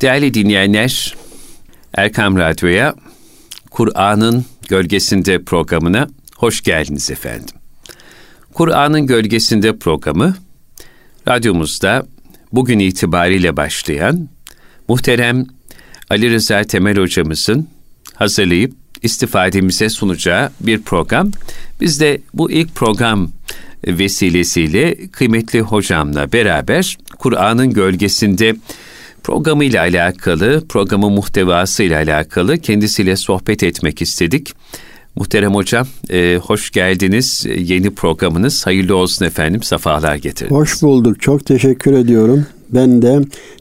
Değerli dinleyenler, Erkam Radyo'ya Kur'an'ın Gölgesinde programına hoş geldiniz efendim. Kur'an'ın Gölgesinde programı radyomuzda bugün itibariyle başlayan muhterem Ali Rıza Temel hocamızın hazırlayıp istifademize sunacağı bir program. Biz de bu ilk program vesilesiyle kıymetli hocamla beraber Kur'an'ın gölgesinde programıyla alakalı, programın muhtevasıyla alakalı kendisiyle sohbet etmek istedik. Muhterem Hocam, e, hoş geldiniz. Yeni programınız hayırlı olsun efendim. Safalar getirdiniz. Hoş bulduk. Çok teşekkür ediyorum. Ben de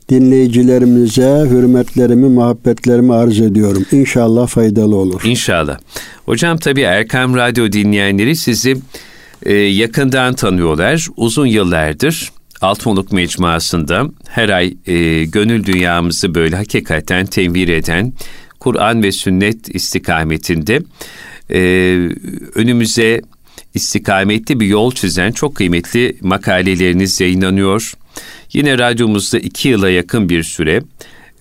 dinleyicilerimize hürmetlerimi, muhabbetlerimi arz ediyorum. İnşallah faydalı olur. İnşallah. Hocam tabii Erkam Radyo dinleyenleri sizi e, yakından tanıyorlar. Uzun yıllardır Altınoluk Mecmuası'nda her ay e, gönül dünyamızı böyle hakikaten tenvir eden Kur'an ve sünnet istikametinde e, önümüze istikametli bir yol çizen çok kıymetli makaleleriniz yayınlanıyor. Yine radyomuzda iki yıla yakın bir süre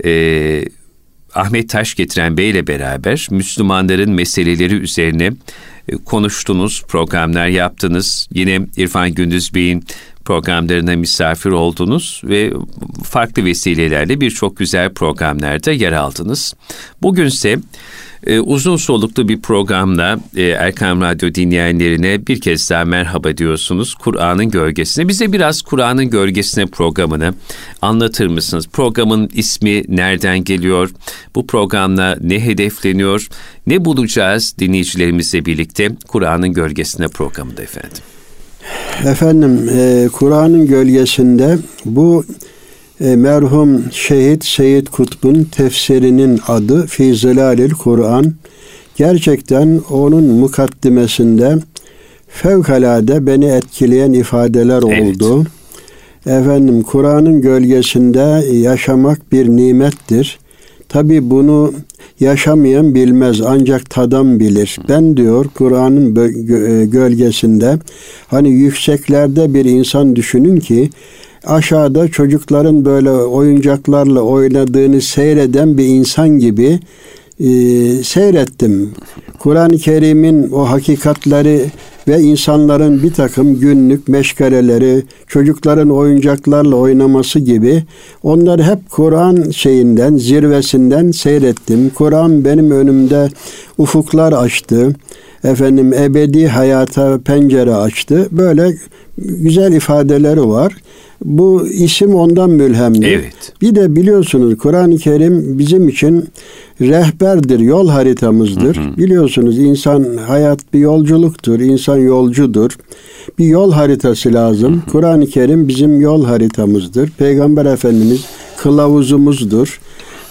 e, Ahmet Taş getiren Bey ile beraber Müslümanların meseleleri üzerine e, konuştunuz, programlar yaptınız. Yine İrfan Gündüz Bey'in programlarına misafir oldunuz ve farklı vesilelerle birçok güzel programlarda yer aldınız. Bugünse e, uzun soluklu bir programla e, Erkam Radyo dinleyenlerine bir kez daha merhaba diyorsunuz Kur'an'ın gölgesine. Bize biraz Kur'an'ın gölgesine programını anlatır mısınız? Programın ismi nereden geliyor? Bu programla ne hedefleniyor? Ne bulacağız dinleyicilerimizle birlikte Kur'an'ın gölgesine programında efendim? Efendim e, Kur'an'ın gölgesinde bu e, merhum şehit Seyyid Kutb'un tefsirinin adı Fi Zilalil Kur'an. Gerçekten onun mukaddimesinde fevkalade beni etkileyen ifadeler oldu. Evet. Efendim Kur'an'ın gölgesinde yaşamak bir nimettir. Tabi bunu yaşamayan bilmez ancak tadan bilir. Ben diyor Kur'an'ın e, gölgesinde hani yükseklerde bir insan düşünün ki aşağıda çocukların böyle oyuncaklarla oynadığını seyreden bir insan gibi e, seyrettim. Kur'an-ı Kerim'in o hakikatleri ve insanların bir takım günlük meşgaleleri, çocukların oyuncaklarla oynaması gibi onları hep Kur'an şeyinden, zirvesinden seyrettim. Kur'an benim önümde ufuklar açtı. Efendim ebedi hayata pencere açtı. Böyle güzel ifadeleri var. Bu isim ondan mülhemdi. Evet. Bir de biliyorsunuz Kur'an-ı Kerim bizim için rehberdir, yol haritamızdır. Hı hı. Biliyorsunuz insan hayat bir yolculuktur, insan yolcudur. Bir yol haritası lazım. Kur'an-ı Kerim bizim yol haritamızdır. Peygamber Efendimiz kılavuzumuzdur.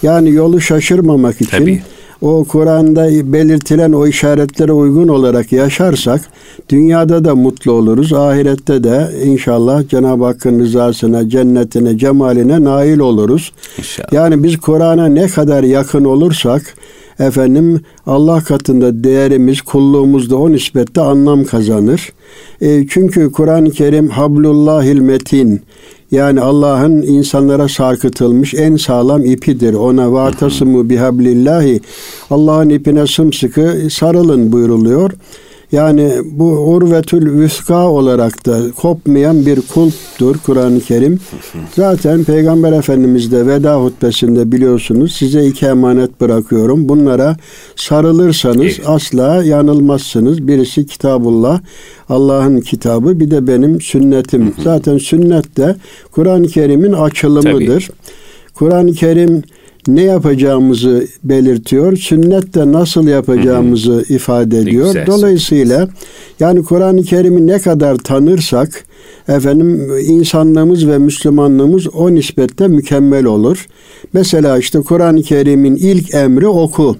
Yani yolu şaşırmamak için Tabii o Kur'an'da belirtilen o işaretlere uygun olarak yaşarsak dünyada da mutlu oluruz. Ahirette de inşallah Cenab-ı Hakk'ın rızasına, cennetine, cemaline nail oluruz. İnşallah. Yani biz Kur'an'a ne kadar yakın olursak efendim Allah katında değerimiz, kulluğumuz da o nispette anlam kazanır. E, çünkü Kur'an-ı Kerim hablullahil metin yani Allah'ın insanlara sarkıtılmış en sağlam ipidir. Ona vartasımı bihablillahi Allah'ın ipine sımsıkı sarılın buyruluyor. Yani bu urvetül vüska olarak da kopmayan bir kulptur Kur'an-ı Kerim. Zaten Peygamber Efendimiz de veda hutbesinde biliyorsunuz size iki emanet bırakıyorum. Bunlara sarılırsanız evet. asla yanılmazsınız. Birisi Kitabullah, Allah'ın kitabı bir de benim sünnetim. Zaten sünnet de Kur'an-ı Kerim'in açılımıdır. Kur'an-ı Kerim ne yapacağımızı belirtiyor. Sünnet de nasıl yapacağımızı hı hı. ifade ediyor. Dolayısıyla yani Kur'an-ı Kerim'i ne kadar tanırsak efendim insanlığımız ve Müslümanlığımız o nispette mükemmel olur. Mesela işte Kur'an-ı Kerim'in ilk emri oku.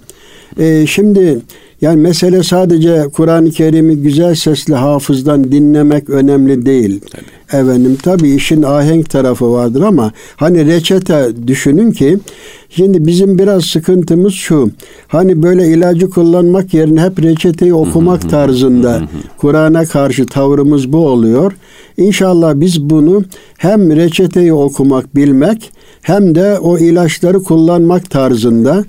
Ee, şimdi yani mesele sadece Kur'an-ı Kerim'i güzel sesli hafızdan dinlemek önemli değil. Tabii. Efendim tabii işin ahenk tarafı vardır ama hani reçete düşünün ki şimdi bizim biraz sıkıntımız şu. Hani böyle ilacı kullanmak yerine hep reçeteyi okumak tarzında Kur'an'a karşı tavrımız bu oluyor. İnşallah biz bunu hem reçeteyi okumak, bilmek hem de o ilaçları kullanmak tarzında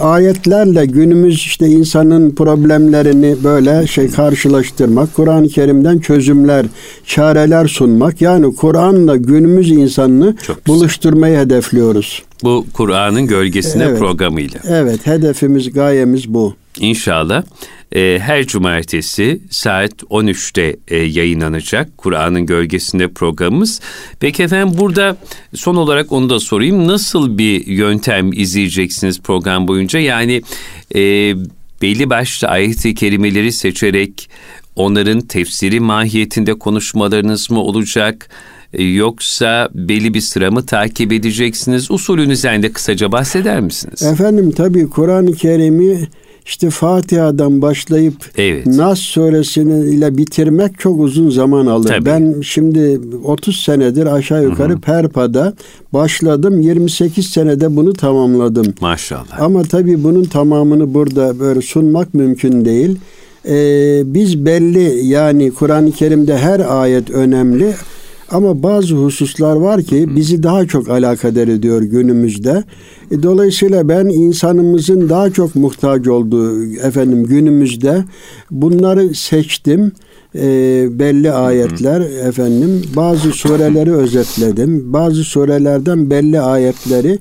ayetlerle günümüz işte insanın problemlerini böyle şey karşılaştırmak, Kur'an-ı Kerim'den çözümler, çareler sunmak. Yani Kur'an'la günümüz insanını buluşturmayı hedefliyoruz. Bu Kur'an'ın gölgesinde evet. programıyla. Evet, hedefimiz, gayemiz bu. İnşallah e, her cumartesi saat 13'te e, yayınlanacak Kur'an'ın Gölgesinde programımız. Peki efendim burada son olarak onu da sorayım. Nasıl bir yöntem izleyeceksiniz program boyunca? Yani e, belli başlı ayet-i kerimeleri seçerek onların tefsiri mahiyetinde konuşmalarınız mı olacak? E, yoksa belli bir sıra mı takip edeceksiniz? Usulünüzden de kısaca bahseder misiniz? Efendim tabii Kur'an-ı Kerim'i işte Fatiha'dan başlayıp evet. Nas suresini ile bitirmek çok uzun zaman alır. Tabii. Ben şimdi 30 senedir aşağı yukarı Hı-hı. Perpa'da başladım. 28 senede bunu tamamladım. Maşallah. Ama tabii bunun tamamını burada böyle sunmak mümkün değil. Ee, biz belli yani Kur'an-ı Kerim'de her ayet önemli. Ama bazı hususlar var ki bizi daha çok alakadar ediyor günümüzde. E, dolayısıyla ben insanımızın daha çok muhtaç olduğu efendim günümüzde bunları seçtim. E, belli ayetler efendim bazı sureleri özetledim. Bazı surelerden belli ayetleri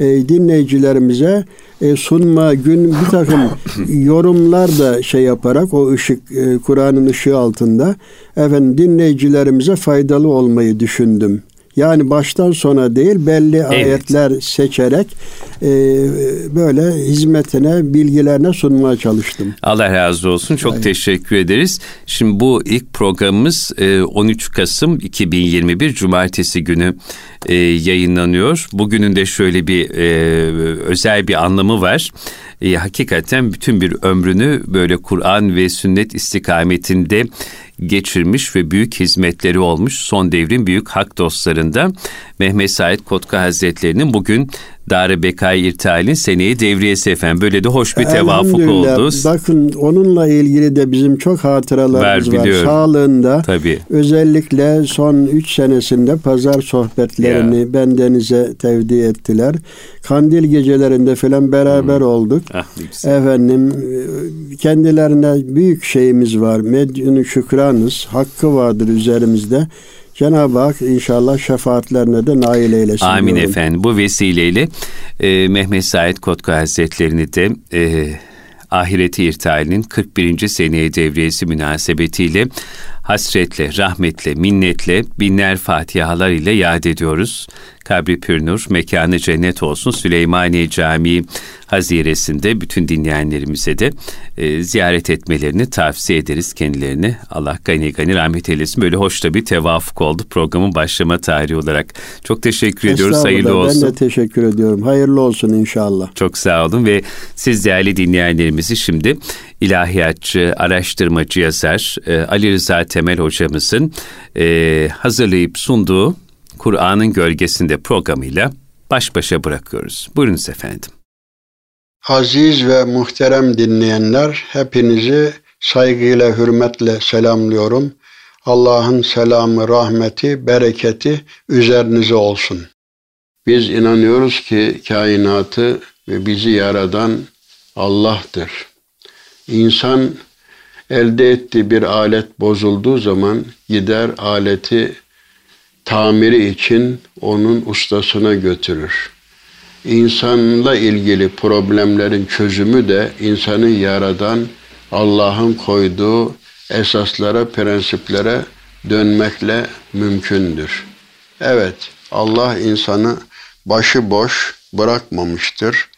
e, dinleyicilerimize e, sunma gün bir takım yorumlar da şey yaparak o ışık e, Kur'an'ın ışığı altında efendim dinleyicilerimize faydalı olmayı düşündüm. Yani baştan sona değil belli evet. ayetler seçerek e, böyle hizmetine, bilgilerine sunmaya çalıştım. Allah razı olsun. Çok evet. teşekkür ederiz. Şimdi bu ilk programımız e, 13 Kasım 2021 Cumartesi günü e, yayınlanıyor. Bugünün de şöyle bir e, özel bir anlamı var. E, hakikaten bütün bir ömrünü böyle Kur'an ve sünnet istikametinde geçirmiş ve büyük hizmetleri olmuş son devrin büyük hak dostlarından Mehmet Said Kotka Hazretlerinin bugün Dar-ı Bekay İrtihal'in seneye devriyesi efendim. Böyle de hoş bir tevafuk oldu. Bakın onunla ilgili de bizim çok hatıralarımız var. var. Sağlığında Tabii. özellikle son üç senesinde pazar sohbetlerini ya. bendenize tevdi ettiler. Kandil gecelerinde falan beraber hmm. olduk. Ah, Efendim kendilerine büyük şeyimiz var. Medyunu şükranız. Hakkı vardır üzerimizde. Cenab-ı Hak inşallah şefaatlerine de nail eylesin. Amin diyorum. efendim. Bu vesileyle e, Mehmet Said Kotka Hazretlerini de e, ahireti irtihalinin 41. seneye devriyesi münasebetiyle hasretle, rahmetle, minnetle binler fatihalar ile yad ediyoruz. Kabri pürnur, mekanı cennet olsun. Süleymaniye Camii haziresinde bütün dinleyenlerimize de e, ziyaret etmelerini tavsiye ederiz kendilerine. Allah gani gani rahmet eylesin. Böyle hoş da bir tevafuk oldu programın başlama tarihi olarak. Çok teşekkür ediyoruz. Hayırlı olsun. Ben de teşekkür ediyorum. Hayırlı olsun inşallah. Çok sağ olun ve siz değerli dinleyenlerimizi şimdi ilahiyatçı, araştırmacı yazar e, Ali Rıza Temel hocamızın e, hazırlayıp sunduğu Kur'an'ın gölgesinde programıyla baş başa bırakıyoruz. Buyurunuz efendim. Aziz ve muhterem dinleyenler, hepinizi saygıyla, hürmetle selamlıyorum. Allah'ın selamı, rahmeti, bereketi üzerinize olsun. Biz inanıyoruz ki kainatı ve bizi yaradan Allah'tır. İnsan elde ettiği bir alet bozulduğu zaman gider aleti tamiri için onun ustasına götürür. İnsanla ilgili problemlerin çözümü de insanı yaradan Allah'ın koyduğu esaslara, prensiplere dönmekle mümkündür. Evet, Allah insanı başıboş bırakmamıştır.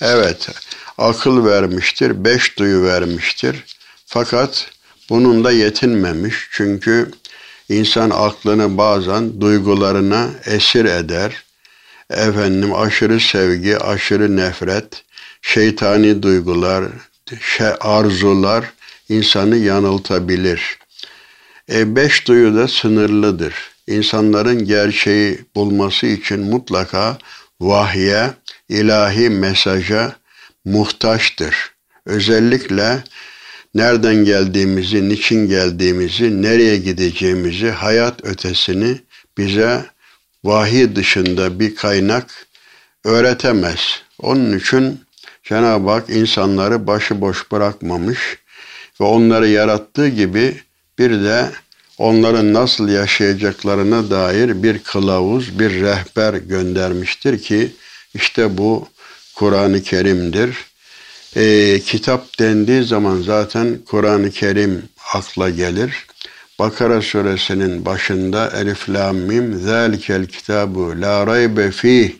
Evet, akıl vermiştir, beş duyu vermiştir. Fakat bunun da yetinmemiş. Çünkü insan aklını bazen duygularına esir eder. Efendim aşırı sevgi, aşırı nefret, şeytani duygular, şey, arzular insanı yanıltabilir. E beş duyu da sınırlıdır. İnsanların gerçeği bulması için mutlaka vahye, ilahi mesaja muhtaçtır. Özellikle nereden geldiğimizi, niçin geldiğimizi, nereye gideceğimizi, hayat ötesini bize vahiy dışında bir kaynak öğretemez. Onun için Cenab-ı Hak insanları başıboş bırakmamış ve onları yarattığı gibi bir de onların nasıl yaşayacaklarına dair bir kılavuz, bir rehber göndermiştir ki işte bu Kur'an-ı Kerim'dir. E, kitap dendiği zaman zaten Kur'an-ı Kerim akla gelir. Bakara suresinin başında Elif Lam Mim Zalikel kitabu la raybe fih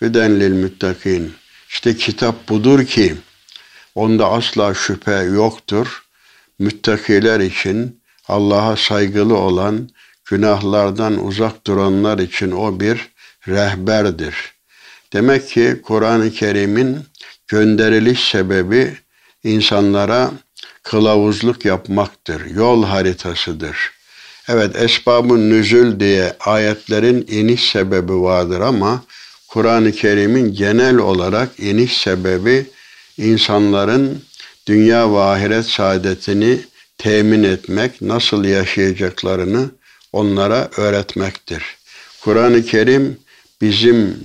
hüden lil muttakin. İşte kitap budur ki onda asla şüphe yoktur. Müttakiler için Allah'a saygılı olan, günahlardan uzak duranlar için o bir rehberdir. Demek ki Kur'an-ı Kerim'in gönderiliş sebebi insanlara kılavuzluk yapmaktır, yol haritasıdır. Evet esbabın nüzül diye ayetlerin iniş sebebi vardır ama Kur'an-ı Kerim'in genel olarak iniş sebebi insanların dünya ve ahiret saadetini temin etmek, nasıl yaşayacaklarını onlara öğretmektir. Kur'an-ı Kerim bizim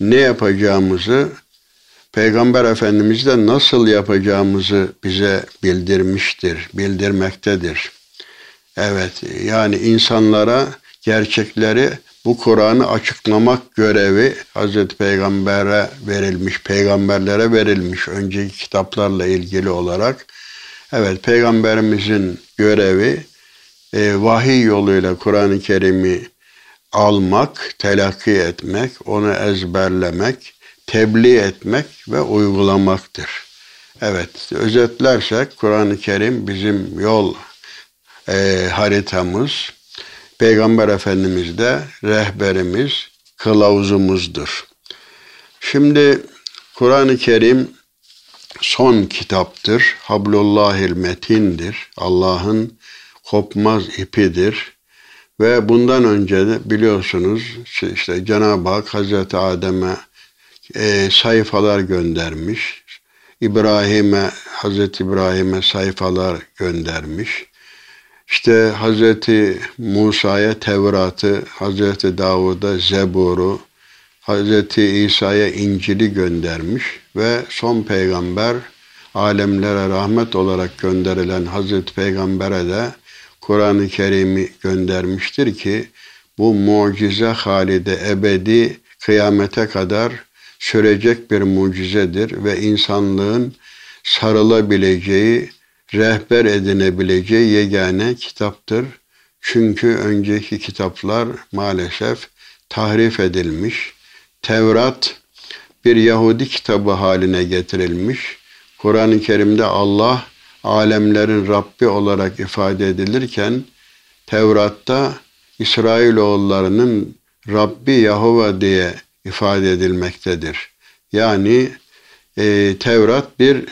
ne yapacağımızı Peygamber Efendimiz de nasıl yapacağımızı bize bildirmiştir, bildirmektedir. Evet, yani insanlara gerçekleri bu Kur'an'ı açıklamak görevi Hazreti Peygamber'e verilmiş, peygamberlere verilmiş önceki kitaplarla ilgili olarak. Evet, Peygamberimizin görevi e, vahiy yoluyla Kur'an-ı Kerim'i almak, telakki etmek, onu ezberlemek, tebliğ etmek ve uygulamaktır. Evet, özetlersek Kur'an-ı Kerim bizim yol e, haritamız, Peygamber Efendimiz de rehberimiz, kılavuzumuzdur. Şimdi Kur'an-ı Kerim son kitaptır. Hablullahil metindir. Allah'ın kopmaz ipidir. Ve bundan önce de biliyorsunuz işte Cenab-ı Hak Hazreti Adem'e e, sayfalar göndermiş. İbrahim'e, Hazreti İbrahim'e sayfalar göndermiş. İşte Hazreti Musa'ya Tevrat'ı, Hazreti Davud'a Zebur'u, Hazreti İsa'ya İncil'i göndermiş ve son peygamber alemlere rahmet olarak gönderilen Hazreti Peygamber'e de Kur'an-ı Kerim'i göndermiştir ki bu mucize halide ebedi kıyamete kadar sürecek bir mucizedir ve insanlığın sarılabileceği, rehber edinebileceği yegane kitaptır. Çünkü önceki kitaplar maalesef tahrif edilmiş. Tevrat bir Yahudi kitabı haline getirilmiş. Kur'an-ı Kerim'de Allah alemlerin Rabbi olarak ifade edilirken Tevrat'ta İsrailoğullarının Rabbi Yahova diye ifade edilmektedir. Yani e, Tevrat bir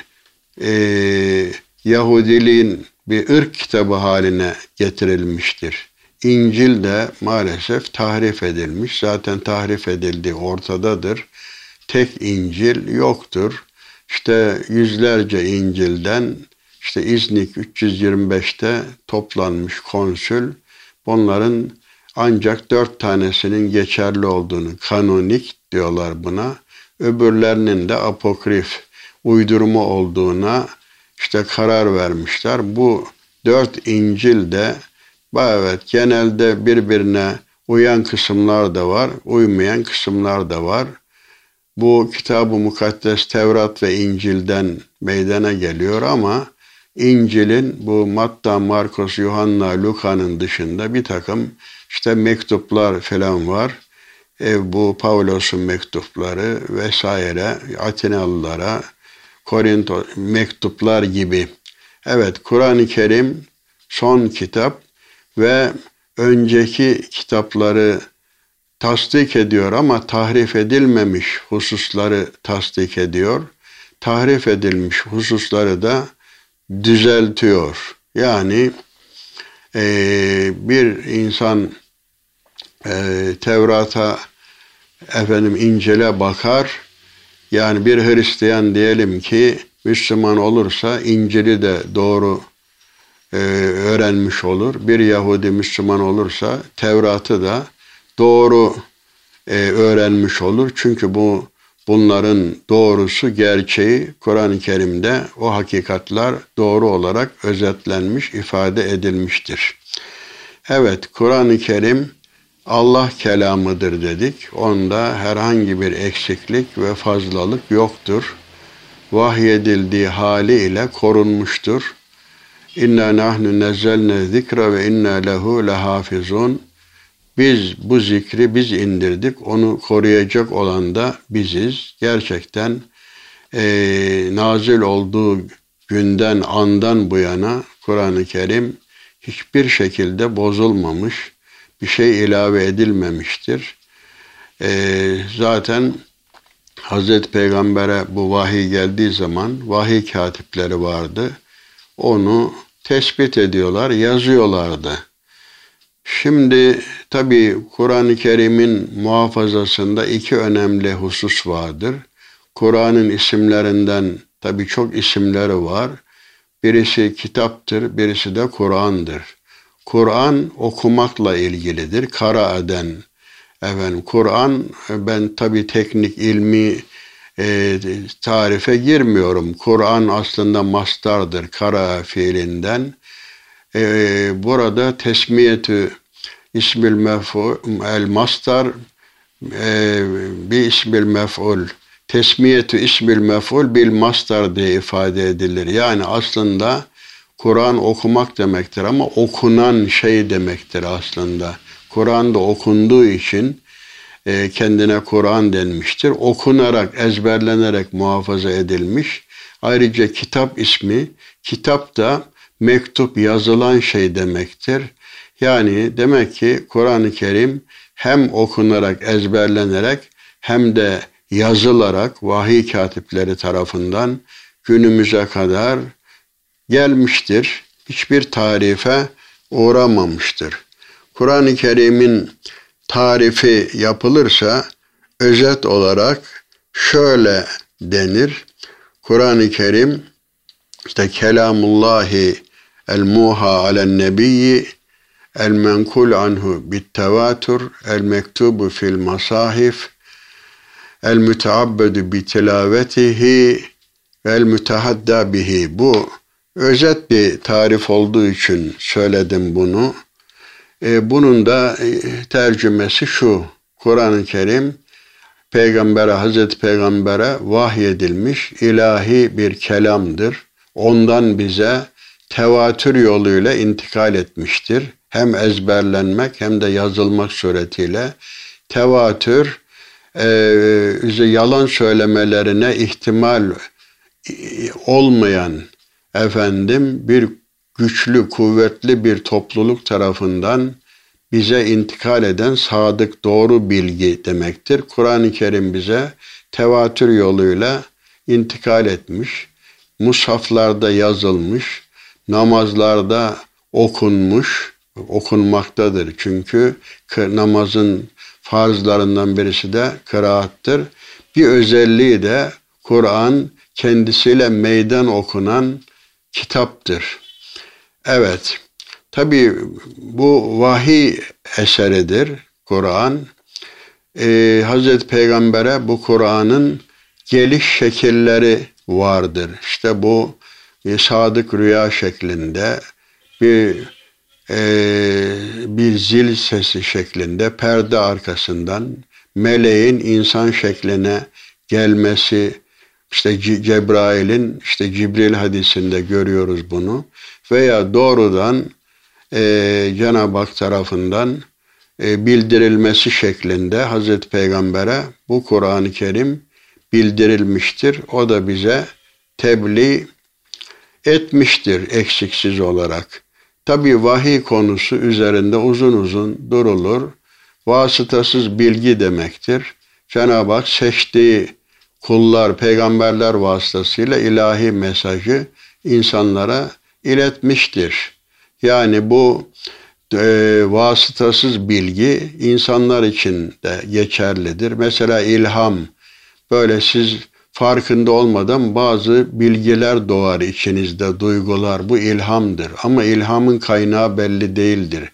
e, Yahudiliğin bir ırk kitabı haline getirilmiştir. İncil de maalesef tahrif edilmiş. Zaten tahrif edildiği ortadadır. Tek İncil yoktur. İşte yüzlerce İncil'den işte İznik 325'te toplanmış konsül bunların ancak dört tanesinin geçerli olduğunu, kanonik diyorlar buna, öbürlerinin de apokrif, uydurma olduğuna işte karar vermişler. Bu dört İncil de evet genelde birbirine uyan kısımlar da var, uymayan kısımlar da var. Bu kitabı mukaddes Tevrat ve İncil'den meydana geliyor ama İncil'in bu Matta, Markos, Yuhanna, Luka'nın dışında bir takım işte mektuplar falan var. E, bu Pavlos'un mektupları vesaire Atinalılara, Korinto mektuplar gibi. Evet Kur'an-ı Kerim son kitap ve önceki kitapları tasdik ediyor ama tahrif edilmemiş hususları tasdik ediyor. Tahrif edilmiş hususları da düzeltiyor. Yani e, bir insan e, Tevrat'a efendim incele bakar. Yani bir Hristiyan diyelim ki Müslüman olursa İncil'i de doğru e, öğrenmiş olur. Bir Yahudi Müslüman olursa Tevrat'ı da doğru e, öğrenmiş olur. Çünkü bu bunların doğrusu, gerçeği Kur'an-ı Kerim'de o hakikatler doğru olarak özetlenmiş, ifade edilmiştir. Evet, Kur'an-ı Kerim Allah kelamıdır dedik. Onda herhangi bir eksiklik ve fazlalık yoktur. Vahyedildiği haliyle korunmuştur. İnna nahnu nezzelne zikra ve inna lehu lehafizun. Biz bu zikri biz indirdik. Onu koruyacak olan da biziz. Gerçekten e, nazil olduğu günden, andan bu yana Kur'an-ı Kerim hiçbir şekilde bozulmamış, bir şey ilave edilmemiştir. E, zaten Hazreti Peygamber'e bu vahiy geldiği zaman vahiy katipleri vardı. Onu tespit ediyorlar, yazıyorlardı. Şimdi tabi Kur'an-ı Kerim'in muhafazasında iki önemli husus vardır. Kur'an'ın isimlerinden tabi çok isimleri var. Birisi kitaptır, birisi de Kur'an'dır. Kur'an okumakla ilgilidir. Kara eden. Efendim Kur'an ben tabi teknik ilmi e, tarife girmiyorum. Kur'an aslında mastardır kara fiilinden. E, burada tesmiyetü ismil mef'ul el mastar e, bir ismil mef'ul tesmiyetü ismil mef'ul bil mastar diye ifade edilir. Yani aslında Kur'an okumak demektir ama okunan şey demektir aslında. Kur'an'da okunduğu için e, kendine Kur'an denmiştir. Okunarak, ezberlenerek muhafaza edilmiş. Ayrıca kitap ismi, kitap da mektup yazılan şey demektir. Yani demek ki Kur'an-ı Kerim hem okunarak, ezberlenerek hem de yazılarak vahiy katipleri tarafından günümüze kadar gelmiştir. Hiçbir tarife uğramamıştır. Kur'an-ı Kerim'in tarifi yapılırsa özet olarak şöyle denir. Kur'an-ı Kerim işte kelamullahi el muha alen nebiyyi el menkul anhu bit tevatur el mektubu fil masahif el müteabbedu bi tilavetihi mütehadda bihi bu özet bir tarif olduğu için söyledim bunu. E, bunun da e, tercümesi şu. Kur'an-ı Kerim Peygamber'e, Hazreti Peygamber'e vahyedilmiş ilahi bir kelamdır. Ondan bize tevatür yoluyla intikal etmiştir. Hem ezberlenmek hem de yazılmak suretiyle tevatür e, yalan söylemelerine ihtimal e, olmayan efendim bir güçlü, kuvvetli bir topluluk tarafından bize intikal eden sadık, doğru bilgi demektir. Kur'an-ı Kerim bize tevatür yoluyla intikal etmiş, mushaflarda yazılmış, namazlarda okunmuş, okunmaktadır. Çünkü namazın farzlarından birisi de kıraattır. Bir özelliği de Kur'an kendisiyle meydan okunan kitaptır. Evet, tabi bu vahiy eseridir Kur'an. Ee, Hazreti Peygamber'e bu Kur'an'ın geliş şekilleri vardır. İşte bu bir sadık rüya şeklinde, bir e, bir zil sesi şeklinde, perde arkasından meleğin insan şekline gelmesi, işte Cebrail'in işte Cibril hadisinde görüyoruz bunu veya doğrudan e, Cenab-ı Hak tarafından e, bildirilmesi şeklinde Hazreti Peygamber'e bu Kur'an-ı Kerim bildirilmiştir. O da bize tebliğ etmiştir eksiksiz olarak. Tabi vahiy konusu üzerinde uzun uzun durulur. Vasıtasız bilgi demektir. Cenab-ı Hak seçtiği kullar, peygamberler vasıtasıyla ilahi mesajı insanlara iletmiştir. Yani bu e, vasıtasız bilgi insanlar için de geçerlidir. Mesela ilham, böyle siz farkında olmadan bazı bilgiler doğar içinizde, duygular. Bu ilhamdır. Ama ilhamın kaynağı belli değildir.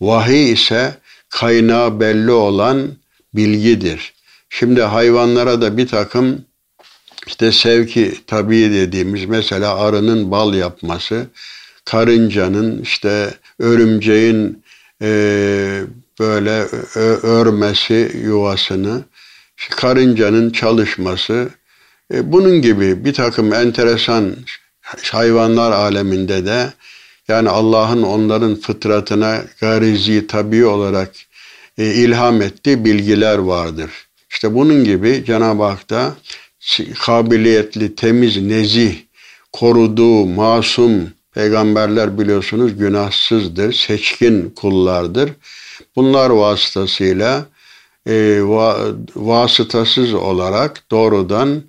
Vahiy ise kaynağı belli olan bilgidir. Şimdi hayvanlara da bir takım işte sevki tabii dediğimiz mesela arının bal yapması, karıncanın işte örümceğin e, böyle örmesi yuvasını, karıncanın çalışması, e, bunun gibi bir takım enteresan hayvanlar aleminde de yani Allah'ın onların fıtratına garizi tabi olarak e, ilham ettiği bilgiler vardır. İşte bunun gibi Cenab-ı Hak da kabiliyetli, temiz, nezih, koruduğu, masum peygamberler biliyorsunuz günahsızdır, seçkin kullardır. Bunlar vasıtasıyla e, va, vasıtasız olarak doğrudan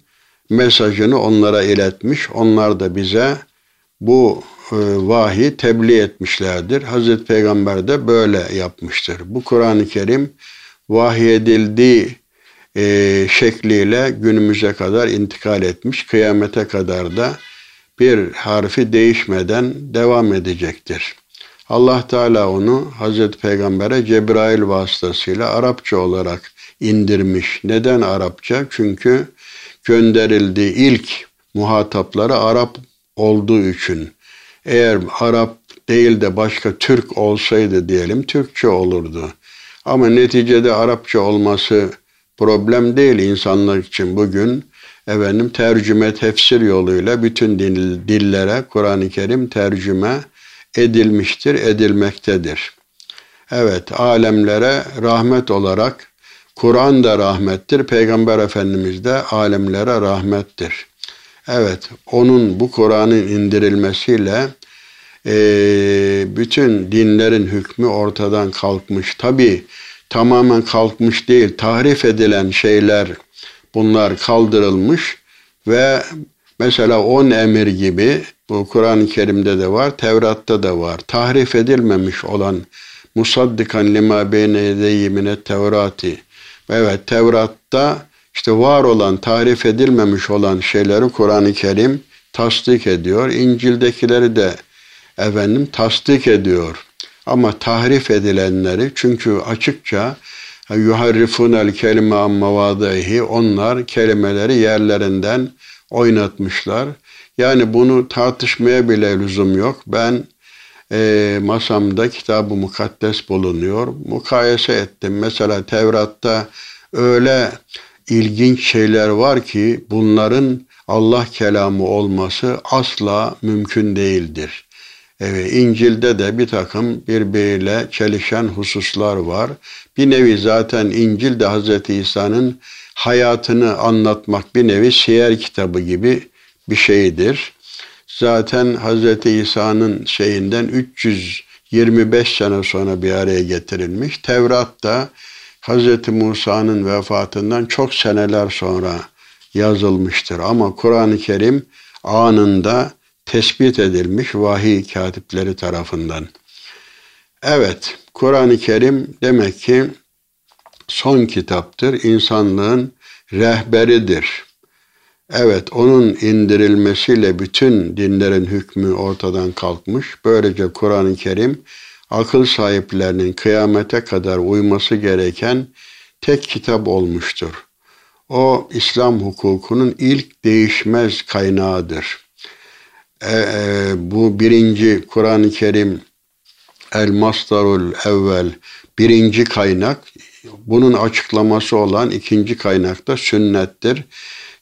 mesajını onlara iletmiş. Onlar da bize bu e, vahiy tebliğ etmişlerdir. Hazreti Peygamber de böyle yapmıştır. Bu Kur'an-ı Kerim vahiy edildiği e, şekliyle günümüze kadar intikal etmiş. Kıyamete kadar da bir harfi değişmeden devam edecektir. Allah Teala onu Hazreti Peygamber'e Cebrail vasıtasıyla Arapça olarak indirmiş. Neden Arapça? Çünkü gönderildiği ilk muhatapları Arap olduğu için. Eğer Arap değil de başka Türk olsaydı diyelim Türkçe olurdu. Ama neticede Arapça olması problem değil insanlık için bugün efendim tercüme tefsir yoluyla bütün dil, dillere Kur'an-ı Kerim tercüme edilmiştir, edilmektedir. Evet, alemlere rahmet olarak Kur'an da rahmettir, Peygamber Efendimiz de alemlere rahmettir. Evet, onun bu Kur'an'ın indirilmesiyle e, bütün dinlerin hükmü ortadan kalkmış. Tabi tamamen kalkmış değil, tahrif edilen şeyler bunlar kaldırılmış ve mesela on emir gibi bu Kur'an-ı Kerim'de de var, Tevrat'ta da var. Tahrif edilmemiş olan musaddikan lima beyne yedeyyi minet tevrati. Evet Tevrat'ta işte var olan, tarif edilmemiş olan şeyleri Kur'an-ı Kerim tasdik ediyor. İncil'dekileri de efendim tasdik ediyor. Ama tahrif edilenleri çünkü açıkça yuharrifunel kelime ammavadaihi onlar kelimeleri yerlerinden oynatmışlar. Yani bunu tartışmaya bile lüzum yok. Ben e, masamda kitabı mukaddes bulunuyor. Mukayese ettim. Mesela Tevrat'ta öyle ilginç şeyler var ki bunların Allah kelamı olması asla mümkün değildir. Evet, İncil'de de bir takım birbiriyle çelişen hususlar var. Bir nevi zaten İncil de Hz. İsa'nın hayatını anlatmak bir nevi siyer kitabı gibi bir şeydir. Zaten Hz. İsa'nın şeyinden 325 sene sonra bir araya getirilmiş. Tevrat da Hz. Musa'nın vefatından çok seneler sonra yazılmıştır. Ama Kur'an-ı Kerim anında tespit edilmiş vahiy katipleri tarafından. Evet, Kur'an-ı Kerim demek ki son kitaptır, insanlığın rehberidir. Evet, onun indirilmesiyle bütün dinlerin hükmü ortadan kalkmış. Böylece Kur'an-ı Kerim akıl sahiplerinin kıyamete kadar uyması gereken tek kitap olmuştur. O İslam hukukunun ilk değişmez kaynağıdır. E, e, bu birinci Kur'an-ı Kerim El Mastarul Evvel birinci kaynak. Bunun açıklaması olan ikinci kaynak da sünnettir.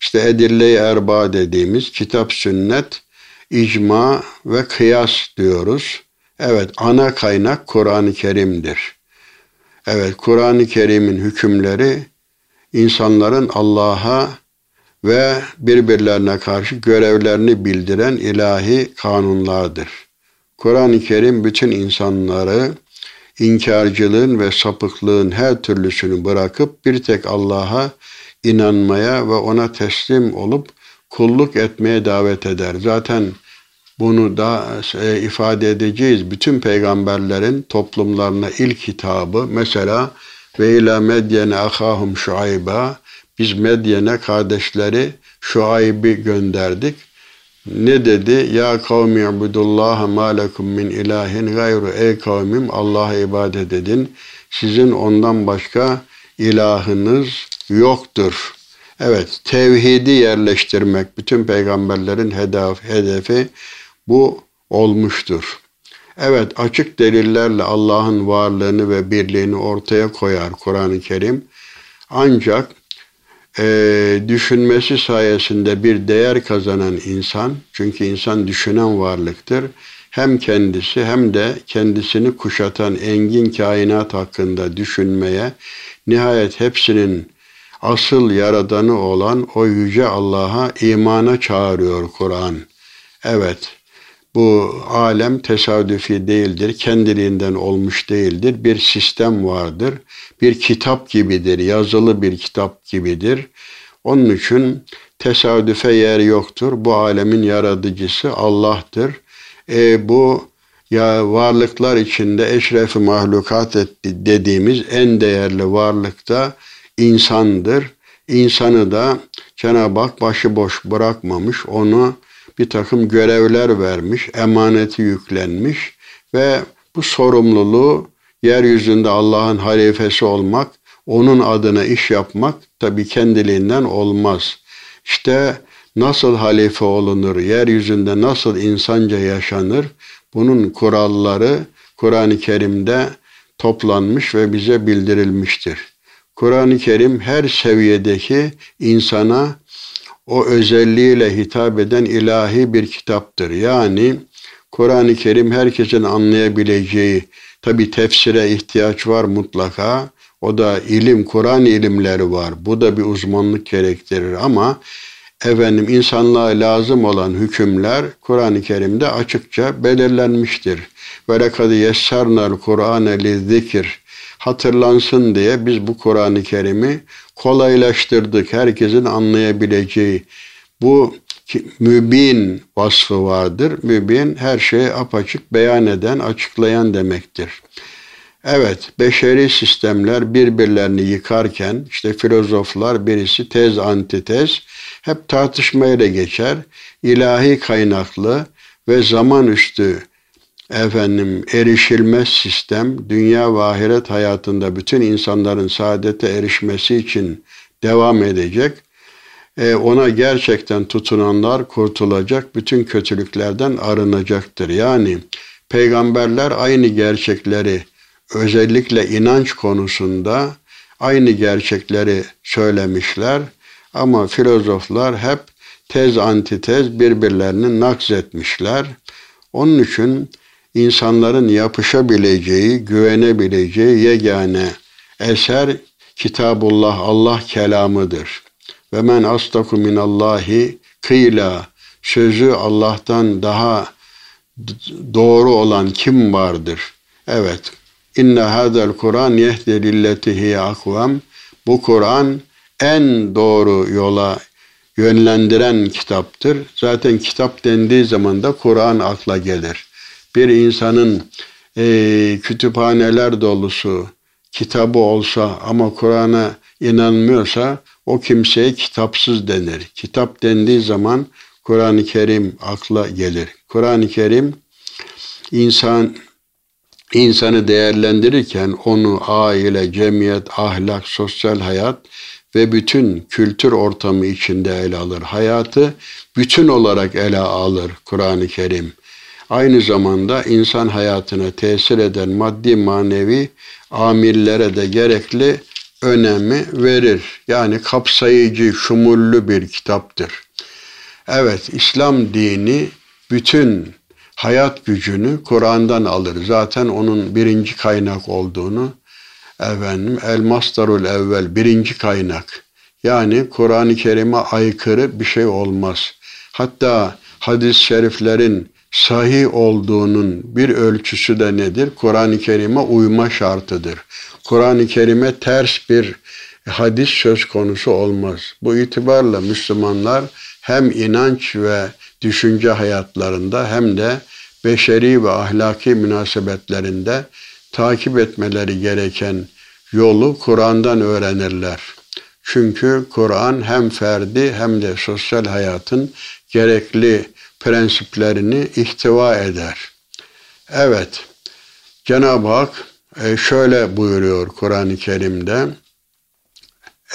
İşte Edille-i Erba dediğimiz kitap sünnet, icma ve kıyas diyoruz. Evet ana kaynak Kur'an-ı Kerim'dir. Evet Kur'an-ı Kerim'in hükümleri insanların Allah'a ve birbirlerine karşı görevlerini bildiren ilahi kanunlardır. Kur'an-ı Kerim bütün insanları inkarcılığın ve sapıklığın her türlüsünü bırakıp bir tek Allah'a inanmaya ve ona teslim olup kulluk etmeye davet eder. Zaten bunu da e, ifade edeceğiz. Bütün peygamberlerin toplumlarına ilk hitabı mesela ve ila medyene ahahum şuayba biz Medyen'e kardeşleri Şuayb'i gönderdik. Ne dedi? Ya kavmi ibudullaha ma lekum min ilahin gayru. Ey kavmim Allah'a ibadet edin. Sizin ondan başka ilahınız yoktur. Evet, tevhidi yerleştirmek bütün peygamberlerin hedef, hedefi bu olmuştur. Evet, açık delillerle Allah'ın varlığını ve birliğini ortaya koyar Kur'an-ı Kerim. Ancak e, düşünmesi sayesinde bir değer kazanan insan, çünkü insan düşünen varlıktır, hem kendisi hem de kendisini kuşatan engin kainat hakkında düşünmeye, nihayet hepsinin asıl yaradanı olan o yüce Allah'a imana çağırıyor Kur'an. Evet, bu alem tesadüfi değildir, kendiliğinden olmuş değildir. Bir sistem vardır, bir kitap gibidir, yazılı bir kitap gibidir. Onun için tesadüfe yer yoktur. Bu alemin yaratıcısı Allah'tır. E, bu ya varlıklar içinde eşrefi mahlukat dediğimiz en değerli varlık da insandır. İnsanı da Cenab-ı Hak başıboş bırakmamış, onu bir takım görevler vermiş, emaneti yüklenmiş ve bu sorumluluğu yeryüzünde Allah'ın halifesi olmak, onun adına iş yapmak tabi kendiliğinden olmaz. İşte nasıl halife olunur, yeryüzünde nasıl insanca yaşanır, bunun kuralları Kur'an-ı Kerim'de toplanmış ve bize bildirilmiştir. Kur'an-ı Kerim her seviyedeki insana o özelliğiyle hitap eden ilahi bir kitaptır. Yani Kur'an-ı Kerim herkesin anlayabileceği, tabi tefsire ihtiyaç var mutlaka. O da ilim, Kur'an ilimleri var. Bu da bir uzmanlık gerektirir ama efendim insanlığa lazım olan hükümler Kur'an-ı Kerim'de açıkça belirlenmiştir. Ve lekad yessernel Kur'ane lizzikir hatırlansın diye biz bu Kur'an-ı Kerim'i kolaylaştırdık. Herkesin anlayabileceği bu mübin vasfı vardır. Mübin her şeyi apaçık beyan eden, açıklayan demektir. Evet, beşeri sistemler birbirlerini yıkarken işte filozoflar birisi tez antitez hep tartışmayla geçer. İlahi kaynaklı ve zaman üstü efendim erişilmez sistem dünya ve ahiret hayatında bütün insanların saadete erişmesi için devam edecek. E, ona gerçekten tutunanlar kurtulacak, bütün kötülüklerden arınacaktır. Yani peygamberler aynı gerçekleri özellikle inanç konusunda aynı gerçekleri söylemişler ama filozoflar hep tez antitez birbirlerini nakzetmişler. Onun için insanların yapışabileceği, güvenebileceği yegane eser Kitabullah, Allah kelamıdır. Ve men astaku minallahi kıyla sözü Allah'tan daha doğru olan kim vardır? Evet. İnne hadel Kur'an yehdi lilletihi akvam. Bu Kur'an en doğru yola yönlendiren kitaptır. Zaten kitap dendiği zaman da Kur'an akla gelir bir insanın e, kütüphaneler dolusu kitabı olsa ama Kur'an'a inanmıyorsa o kimseye kitapsız denir. Kitap dendiği zaman Kur'an-ı Kerim akla gelir. Kur'an-ı Kerim insan insanı değerlendirirken onu aile, cemiyet, ahlak, sosyal hayat ve bütün kültür ortamı içinde ele alır. Hayatı bütün olarak ele alır Kur'an-ı Kerim aynı zamanda insan hayatına tesir eden maddi manevi amillere de gerekli önemi verir. Yani kapsayıcı, şumullü bir kitaptır. Evet, İslam dini bütün hayat gücünü Kur'an'dan alır. Zaten onun birinci kaynak olduğunu efendim El Mastarul Evvel birinci kaynak. Yani Kur'an-ı Kerim'e aykırı bir şey olmaz. Hatta hadis-i şeriflerin sahih olduğunun bir ölçüsü de nedir? Kur'an-ı Kerim'e uyma şartıdır. Kur'an-ı Kerim'e ters bir hadis söz konusu olmaz. Bu itibarla Müslümanlar hem inanç ve düşünce hayatlarında hem de beşeri ve ahlaki münasebetlerinde takip etmeleri gereken yolu Kur'an'dan öğrenirler. Çünkü Kur'an hem ferdi hem de sosyal hayatın gerekli prensiplerini ihtiva eder. Evet, Cenab-ı Hak e, şöyle buyuruyor Kur'an-ı Kerim'de.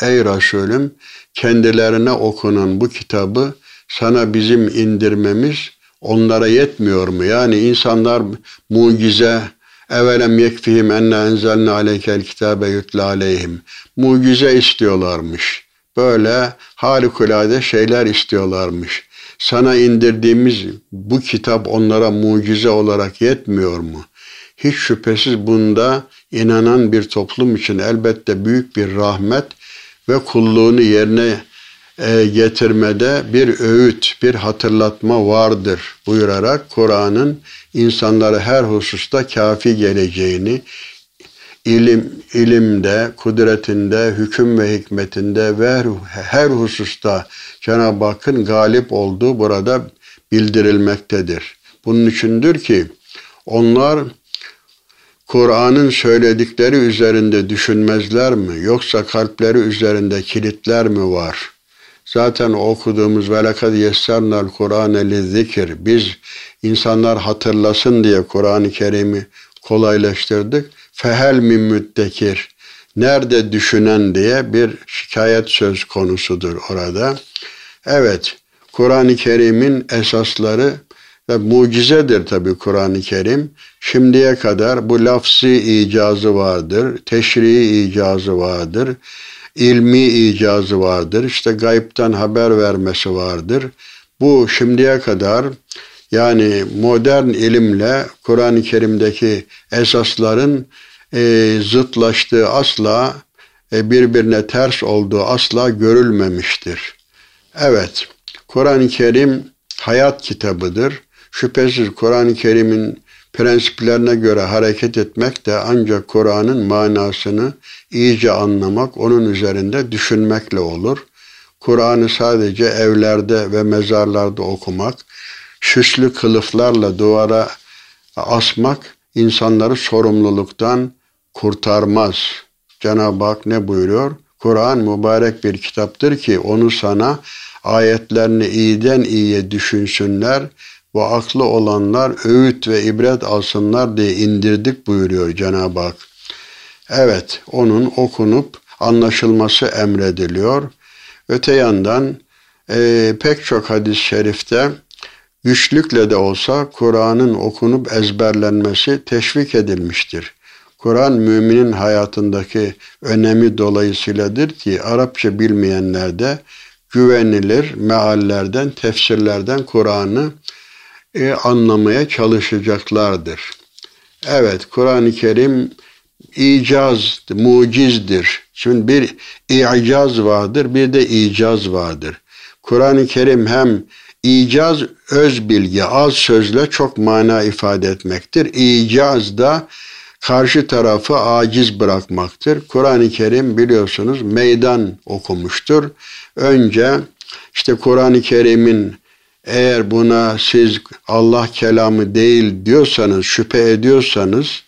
Ey Resulüm kendilerine okunan bu kitabı sana bizim indirmemiz onlara yetmiyor mu? Yani insanlar mucize, Evelem yekfihim enne enzelne aleykel kitabe yutla aleyhim. Mucize istiyorlarmış. Böyle harikulade şeyler istiyorlarmış. Sana indirdiğimiz bu kitap onlara mucize olarak yetmiyor mu? Hiç şüphesiz bunda inanan bir toplum için elbette büyük bir rahmet ve kulluğunu yerine e, getirmede bir öğüt, bir hatırlatma vardır buyurarak Kur'an'ın insanlara her hususta kafi geleceğini, ilim, ilimde, kudretinde, hüküm ve hikmetinde ve her hususta Cenab-ı Hakk'ın galip olduğu burada bildirilmektedir. Bunun içindir ki onlar Kur'an'ın söyledikleri üzerinde düşünmezler mi? Yoksa kalpleri üzerinde kilitler mi var? Zaten okuduğumuz ve lekad yessernal Kur'ane zikir. Biz insanlar hatırlasın diye Kur'an-ı Kerim'i kolaylaştırdık. Fehel min müddekir. Nerede düşünen diye bir şikayet söz konusudur orada. Evet, Kur'an-ı Kerim'in esasları ve mucizedir tabi Kur'an-ı Kerim. Şimdiye kadar bu lafsi icazı vardır, teşrii icazı vardır, ilmi icazı vardır, işte gayipten haber vermesi vardır. Bu şimdiye kadar yani modern ilimle Kur'an-ı Kerim'deki esasların e, zıtlaştığı asla e, birbirine ters olduğu asla görülmemiştir. Evet, Kur'an-ı Kerim hayat kitabıdır. Şüphesiz Kur'an-ı Kerim'in prensiplerine göre hareket etmek de ancak Kur'an'ın manasını iyice anlamak, onun üzerinde düşünmekle olur. Kur'an'ı sadece evlerde ve mezarlarda okumak, süslü kılıflarla duvara asmak insanları sorumluluktan kurtarmaz. Cenab-ı Hak ne buyuruyor? Kur'an mübarek bir kitaptır ki onu sana ayetlerini iyiden iyiye düşünsünler ve aklı olanlar öğüt ve ibret alsınlar diye indirdik buyuruyor Cenab-ı Hak. Evet, onun okunup anlaşılması emrediliyor. Öte yandan e, pek çok hadis-i şerifte güçlükle de olsa Kur'an'ın okunup ezberlenmesi teşvik edilmiştir. Kur'an müminin hayatındaki önemi dolayısıyladır ki Arapça bilmeyenler de güvenilir meallerden, tefsirlerden Kur'an'ı e, anlamaya çalışacaklardır. Evet, Kur'an-ı Kerim icaz, mucizdir. Şimdi bir icaz vardır, bir de icaz vardır. Kur'an-ı Kerim hem icaz öz bilgi, az sözle çok mana ifade etmektir. İcaz da karşı tarafı aciz bırakmaktır. Kur'an-ı Kerim biliyorsunuz meydan okumuştur. Önce işte Kur'an-ı Kerim'in eğer buna siz Allah kelamı değil diyorsanız, şüphe ediyorsanız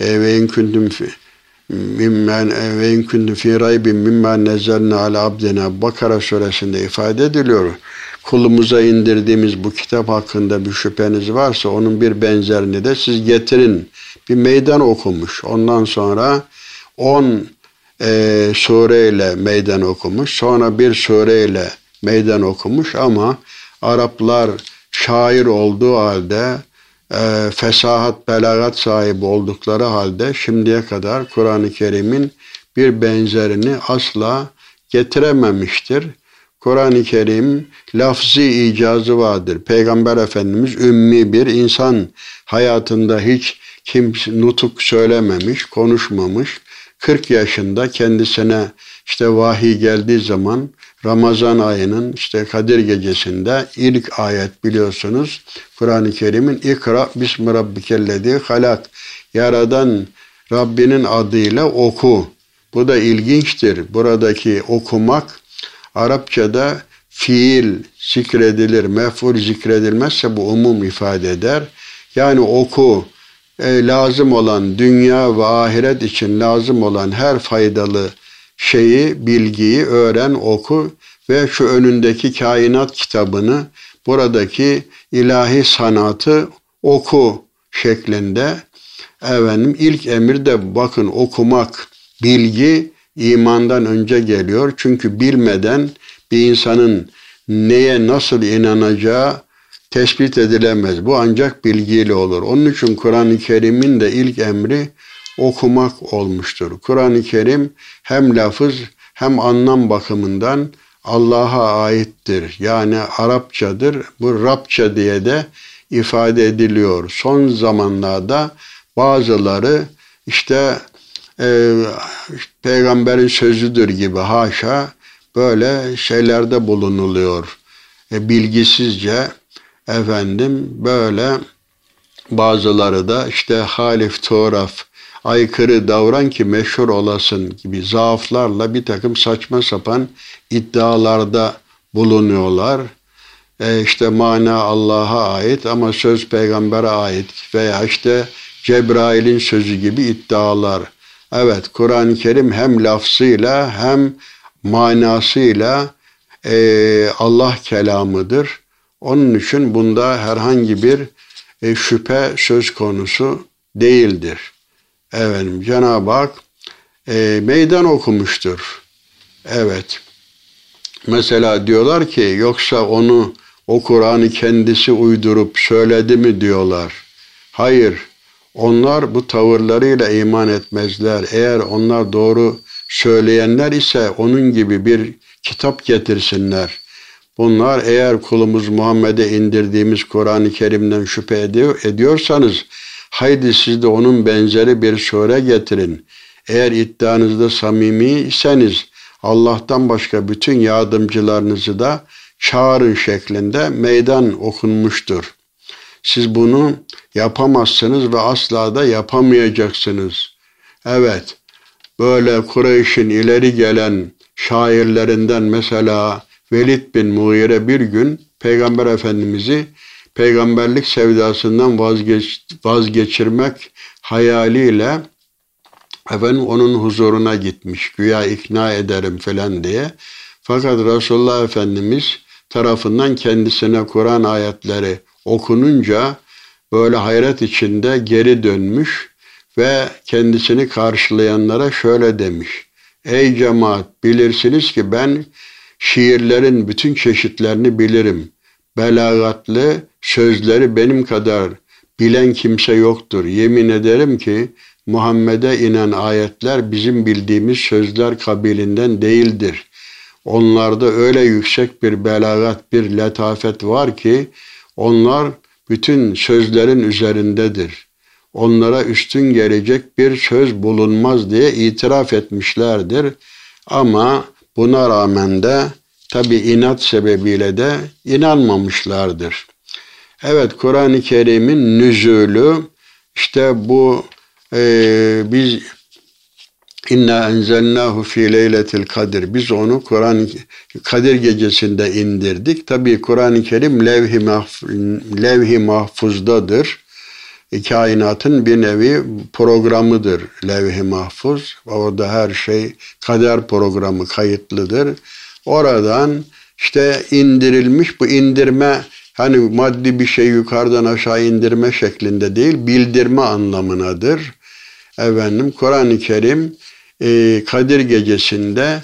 ve in kuntum mimmen ve in kuntum fi raybin mimma nezzelna ala abdina Bakara suresinde ifade ediliyor. Kulumuza indirdiğimiz bu kitap hakkında bir şüpheniz varsa onun bir benzerini de siz getirin. Bir meydan okumuş. Ondan sonra 10 e, sureyle meydan okumuş. Sonra bir sureyle meydan okumuş ama Araplar şair olduğu halde e, fesahat, belagat sahibi oldukları halde şimdiye kadar Kur'an-ı Kerim'in bir benzerini asla getirememiştir. Kur'an-ı Kerim lafzi icazı vardır. Peygamber Efendimiz ümmi bir insan hayatında hiç kimse nutuk söylememiş, konuşmamış. 40 yaşında kendisine işte vahiy geldiği zaman Ramazan ayının işte Kadir gecesinde ilk ayet biliyorsunuz Kur'an-ı Kerim'in İkra bismi rabbikellezi halak yaradan Rabbinin adıyla oku. Bu da ilginçtir. Buradaki okumak Arapçada fiil zikredilir, mef'ul zikredilmezse bu umum ifade eder. Yani oku, e, lazım olan dünya ve ahiret için lazım olan her faydalı şeyi, bilgiyi öğren, oku ve şu önündeki kainat kitabını, buradaki ilahi sanatı oku şeklinde efendim ilk emir de bakın okumak, bilgi imandan önce geliyor. Çünkü bilmeden bir insanın neye nasıl inanacağı tespit edilemez. Bu ancak bilgiyle olur. Onun için Kur'an-ı Kerim'in de ilk emri okumak olmuştur. Kur'an-ı Kerim hem lafız hem anlam bakımından Allah'a aittir. Yani Arapçadır. Bu Rabça diye de ifade ediliyor. Son zamanlarda bazıları işte e, peygamberin sözüdür gibi haşa böyle şeylerde bulunuluyor. E, bilgisizce efendim böyle bazıları da işte halif toraf aykırı davran ki meşhur olasın gibi zaaflarla bir takım saçma sapan iddialarda bulunuyorlar. E işte mana Allah'a ait ama söz peygambere ait veya işte Cebrail'in sözü gibi iddialar. Evet Kur'an-ı Kerim hem lafzıyla hem manasıyla e, Allah kelamıdır. Onun için bunda herhangi bir e, şüphe söz konusu değildir. Efendim Cenab-ı Hak e, meydan okumuştur. Evet. Mesela diyorlar ki yoksa onu o Kur'an'ı kendisi uydurup söyledi mi diyorlar. Hayır. Onlar bu tavırlarıyla iman etmezler. Eğer onlar doğru söyleyenler ise onun gibi bir kitap getirsinler. Bunlar eğer kulumuz Muhammed'e indirdiğimiz Kur'an-ı Kerim'den şüphe ediyor, ediyorsanız haydi siz de onun benzeri bir sure getirin. Eğer iddianızda samimi iseniz Allah'tan başka bütün yardımcılarınızı da çağırın şeklinde meydan okunmuştur. Siz bunu yapamazsınız ve asla da yapamayacaksınız. Evet, böyle Kureyş'in ileri gelen şairlerinden mesela Velid bin Mughire bir gün Peygamber Efendimiz'i peygamberlik sevdasından vazgeç, vazgeçirmek hayaliyle efendim onun huzuruna gitmiş. Güya ikna ederim falan diye. Fakat Resulullah Efendimiz tarafından kendisine Kur'an ayetleri okununca böyle hayret içinde geri dönmüş ve kendisini karşılayanlara şöyle demiş. Ey cemaat bilirsiniz ki ben şiirlerin bütün çeşitlerini bilirim. Belagatlı sözleri benim kadar bilen kimse yoktur. Yemin ederim ki Muhammed'e inen ayetler bizim bildiğimiz sözler kabilinden değildir. Onlarda öyle yüksek bir belagat, bir letafet var ki onlar bütün sözlerin üzerindedir. Onlara üstün gelecek bir söz bulunmaz diye itiraf etmişlerdir. Ama buna rağmen de tabi inat sebebiyle de inanmamışlardır. Evet Kur'an-ı Kerim'in nüzulü işte bu e, biz İnna enzelnahu fi leyletil kadir. Biz onu Kur'an Kadir gecesinde indirdik. Tabi Kur'an-ı Kerim levh-i, mahf levh mahfuzdadır. E, kainatın bir nevi programıdır levh-i mahfuz. Orada her şey kader programı kayıtlıdır. Oradan işte indirilmiş bu indirme hani maddi bir şey yukarıdan aşağı indirme şeklinde değil bildirme anlamınadır. Efendim Kur'an-ı Kerim e, Kadir gecesinde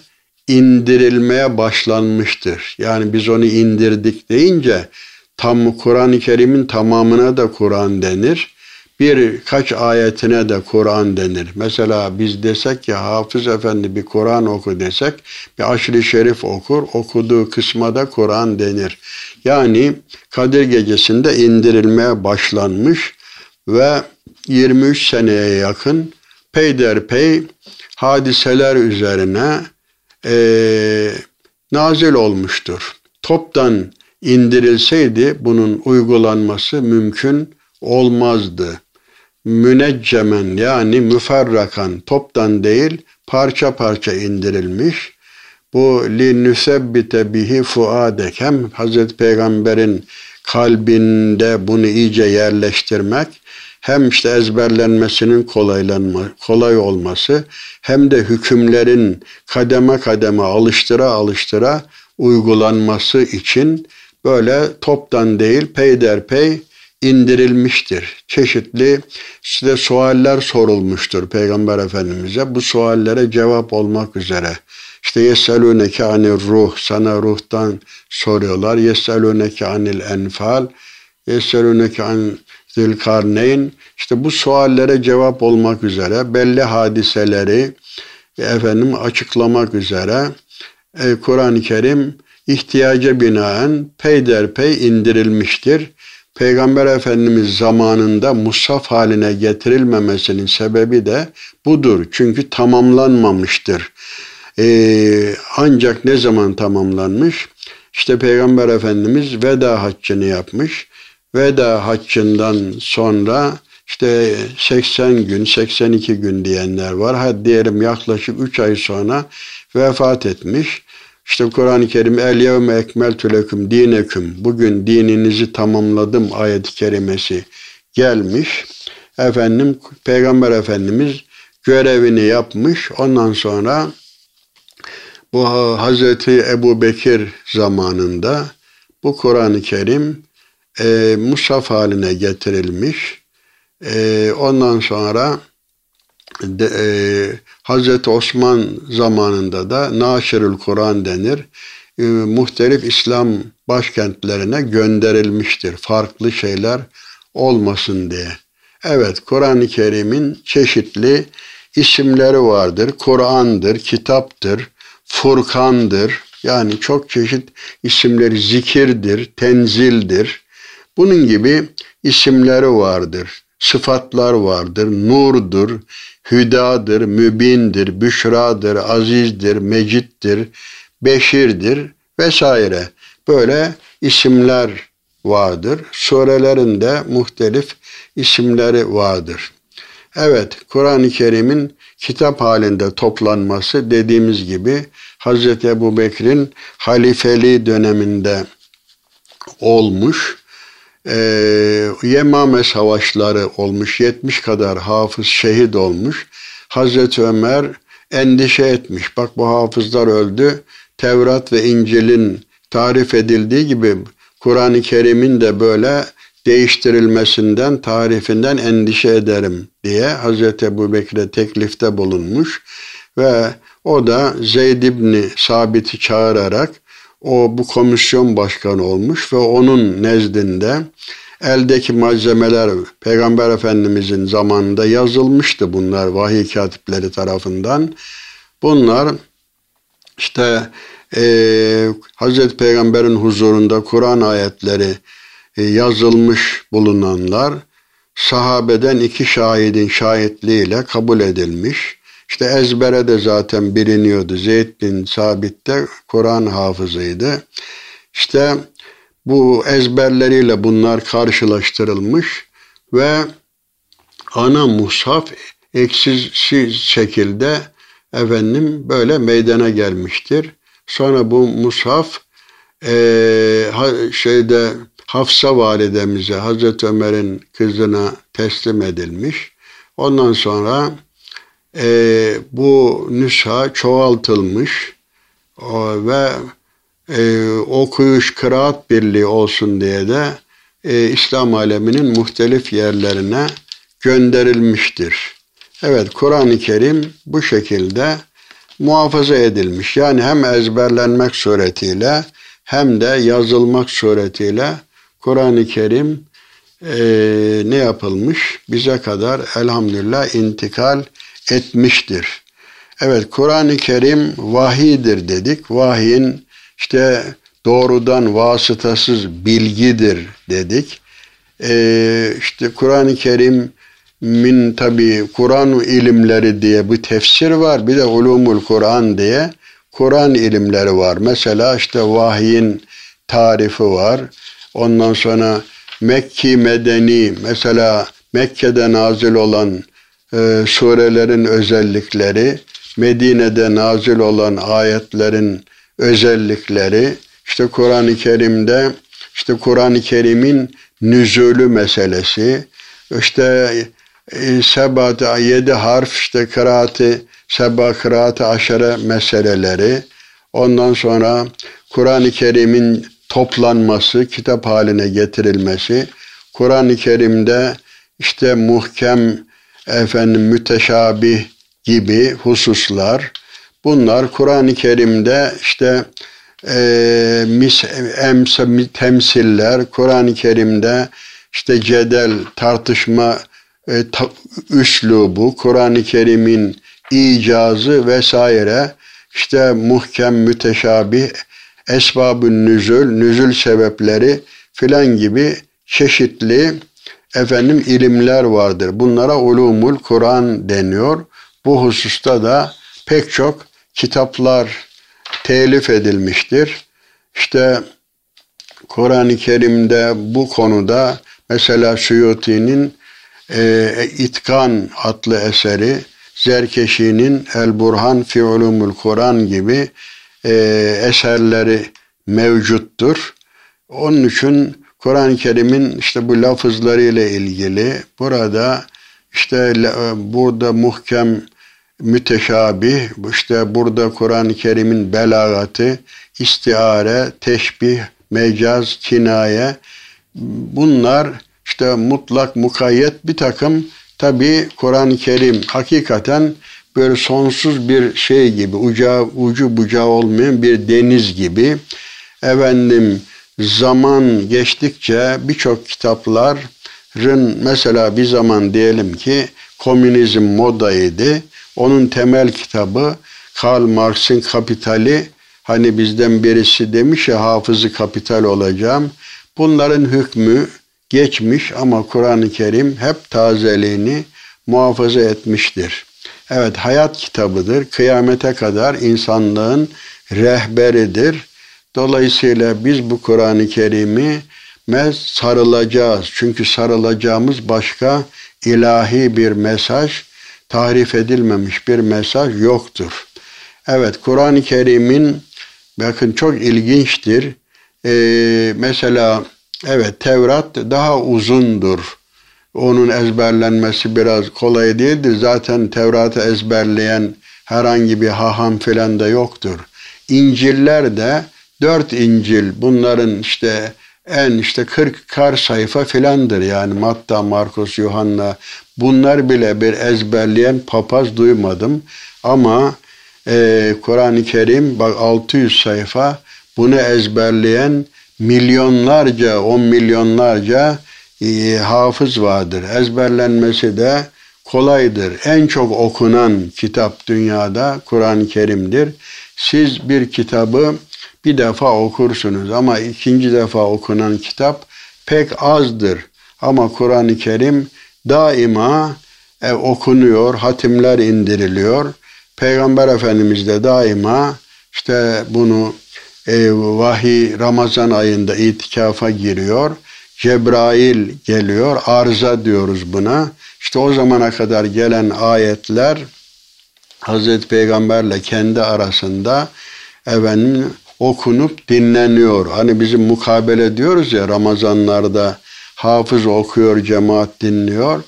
indirilmeye başlanmıştır. Yani biz onu indirdik deyince tam Kur'an-ı Kerim'in tamamına da Kur'an denir. Birkaç ayetine de Kur'an denir. Mesela biz desek ki Hafız Efendi bir Kur'an oku desek bir aşırı şerif okur. Okuduğu kısma da Kur'an denir. Yani Kadir Gecesi'nde indirilmeye başlanmış ve 23 seneye yakın peyderpey hadiseler üzerine e, nazil olmuştur. Toptan indirilseydi bunun uygulanması mümkün olmazdı. Müneccemen yani müferrakan toptan değil parça parça indirilmiş. Bu li nüsebbite bihi fuadek hem Hazreti Peygamber'in kalbinde bunu iyice yerleştirmek hem işte ezberlenmesinin kolaylanma, kolay olması hem de hükümlerin kademe kademe alıştıra alıştıra uygulanması için böyle toptan değil peyderpey indirilmiştir. Çeşitli size sualler sorulmuştur Peygamber Efendimiz'e. Bu suallere cevap olmak üzere. İşte yeseluneke anil ruh, sana ruhtan soruyorlar. Yeseluneke anil enfal, yeseluneke an zilkarneyn. İşte bu suallere cevap olmak üzere belli hadiseleri efendim açıklamak üzere Kur'an-ı Kerim ihtiyaca binaen peyderpey indirilmiştir. Peygamber Efendimiz zamanında musaf haline getirilmemesinin sebebi de budur. Çünkü tamamlanmamıştır. Ee, ancak ne zaman tamamlanmış? İşte Peygamber Efendimiz veda haccını yapmış. Veda haccından sonra işte 80 gün, 82 gün diyenler var. Hadi diyelim yaklaşık 3 ay sonra vefat etmiş. İşte Kur'an-ı Kerim el yevme ekmeltü leküm dineküm. Bugün dininizi tamamladım ayet-i kerimesi gelmiş. Efendim Peygamber Efendimiz görevini yapmış. Ondan sonra bu Hazreti Ebu Bekir zamanında bu Kur'an-ı Kerim e, musaf haline getirilmiş. E, ondan sonra de, e, Hazreti Osman zamanında da Naşirül Kur'an denir. E, muhtelif İslam başkentlerine gönderilmiştir. Farklı şeyler olmasın diye. Evet, Kur'an-ı Kerim'in çeşitli isimleri vardır. Kur'an'dır, kitaptır, Furkan'dır. Yani çok çeşit isimleri zikirdir, tenzildir. Bunun gibi isimleri vardır. Sıfatlar vardır. Nurdur, hüdadır, mübindir, büşradır, azizdir, mecittir, beşirdir vesaire. Böyle isimler vardır. Surelerinde muhtelif isimleri vardır. Evet, Kur'an-ı Kerim'in kitap halinde toplanması dediğimiz gibi Hz. Ebu Bekir'in halifeliği döneminde olmuş. Ee, Yemame savaşları olmuş. 70 kadar hafız şehit olmuş. Hazreti Ömer endişe etmiş. Bak bu hafızlar öldü. Tevrat ve İncil'in tarif edildiği gibi Kur'an-ı Kerim'in de böyle değiştirilmesinden, tarifinden endişe ederim diye Hazreti Ebu Bekir'e teklifte bulunmuş ve o da Zeyd İbni Sabit'i çağırarak o bu komisyon başkanı olmuş ve onun nezdinde eldeki malzemeler Peygamber Efendimizin zamanında yazılmıştı bunlar vahiy katipleri tarafından. Bunlar işte e, Hazreti Peygamber'in huzurunda Kur'an ayetleri e, yazılmış bulunanlar sahabeden iki şahidin şahitliğiyle kabul edilmiş. İşte ezbere de zaten biliniyordu. Zeyd bin Sabit de Kur'an hafızıydı. İşte bu ezberleriyle bunlar karşılaştırılmış ve ana mushaf eksiksiz şekilde efendim böyle meydana gelmiştir. Sonra bu mushaf e, şeyde Hafsa validemize Hazreti Ömer'in kızına teslim edilmiş. Ondan sonra e, bu nüsha çoğaltılmış o, ve e, okuyuş kıraat birliği olsun diye de e, İslam aleminin muhtelif yerlerine gönderilmiştir. Evet Kur'an-ı Kerim bu şekilde muhafaza edilmiş. Yani hem ezberlenmek suretiyle hem de yazılmak suretiyle Kur'an-ı Kerim e, ne yapılmış? Bize kadar elhamdülillah intikal etmiştir. Evet Kur'an-ı Kerim vahidir dedik. Vahyin işte doğrudan vasıtasız bilgidir dedik. Ee, işte Kur'an-ı Kerim min tabi Kur'an ilimleri diye bir tefsir var. Bir de ulumul Kur'an diye Kur'an ilimleri var. Mesela işte vahyin tarifi var. Ondan sonra Mekki Medeni mesela Mekke'de nazil olan e, surelerin özellikleri, Medine'de nazil olan ayetlerin özellikleri, işte Kur'an-ı Kerim'de işte Kur'an-ı Kerim'in nüzulü meselesi, işte e, sebat yedi harf işte kıraati seba kıraati aşere meseleleri ondan sonra Kur'an-ı Kerim'in toplanması, kitap haline getirilmesi, Kur'an-ı Kerim'de işte muhkem, efendim müteşabih gibi hususlar, bunlar Kur'an-ı Kerim'de işte e, mis, emse, temsiller, Kur'an-ı Kerim'de işte cedel, tartışma e, ta, üslubu, Kur'an-ı Kerim'in icazı vesaire, işte muhkem, müteşabih, esbabın nüzül, nüzül sebepleri filan gibi çeşitli efendim ilimler vardır. Bunlara ulumul Kur'an deniyor. Bu hususta da pek çok kitaplar telif edilmiştir. İşte Kur'an-ı Kerim'de bu konuda mesela Suyuti'nin e, İtkan adlı eseri, Zerkeşi'nin El Burhan fi Ulumul Kur'an gibi e, eserleri mevcuttur. Onun için Kur'an-ı Kerim'in işte bu lafızları ile ilgili burada işte burada muhkem müteşabih, işte burada Kur'an-ı Kerim'in belagatı, istiare, teşbih, mecaz, kinaye bunlar işte mutlak mukayyet bir takım. Tabi Kur'an-ı Kerim hakikaten böyle sonsuz bir şey gibi uca, ucu bucağı olmayan bir deniz gibi. Efendim zaman geçtikçe birçok kitapların mesela bir zaman diyelim ki komünizm modaydı. Onun temel kitabı Karl Marx'ın Kapitali hani bizden birisi demiş ya hafızı kapital olacağım. Bunların hükmü geçmiş ama Kur'an-ı Kerim hep tazeliğini muhafaza etmiştir. Evet hayat kitabıdır. Kıyamete kadar insanlığın rehberidir. Dolayısıyla biz bu Kur'an-ı Kerim'i sarılacağız. Çünkü sarılacağımız başka ilahi bir mesaj, tahrif edilmemiş bir mesaj yoktur. Evet Kur'an-ı Kerim'in bakın çok ilginçtir. Ee, mesela evet Tevrat daha uzundur. Onun ezberlenmesi biraz kolay değildir. Zaten Tevrat'ı ezberleyen herhangi bir haham filan da yoktur. İnciller de dört İncil bunların işte en işte 40 kar sayfa filandır yani Matta, Markus, Yuhanna bunlar bile bir ezberleyen papaz duymadım ama e, Kur'an-ı Kerim bak 600 sayfa bunu ezberleyen milyonlarca, on milyonlarca e, hafız vardır. Ezberlenmesi de kolaydır. En çok okunan kitap dünyada Kur'an-ı Kerim'dir. Siz bir kitabı bir defa okursunuz ama ikinci defa okunan kitap pek azdır. Ama Kur'an-ı Kerim daima e, okunuyor, hatimler indiriliyor. Peygamber Efendimiz de daima işte bunu e, vahiy Ramazan ayında itikafa giriyor. Cebrail geliyor, arıza diyoruz buna. İşte o zamana kadar gelen ayetler Hazreti Peygamberle kendi arasında efendim okunup dinleniyor. Hani bizim mukabele diyoruz ya Ramazanlarda hafız okuyor, cemaat dinliyor.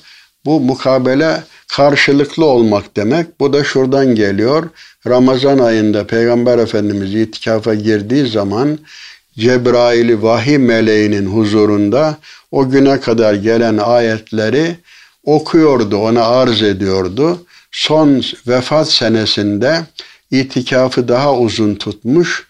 Bu mukabele karşılıklı olmak demek. Bu da şuradan geliyor. Ramazan ayında Peygamber Efendimiz itikafa girdiği zaman Cebrail'i vahiy meleğinin huzurunda o güne kadar gelen ayetleri okuyordu, ona arz ediyordu. Son vefat senesinde itikafı daha uzun tutmuş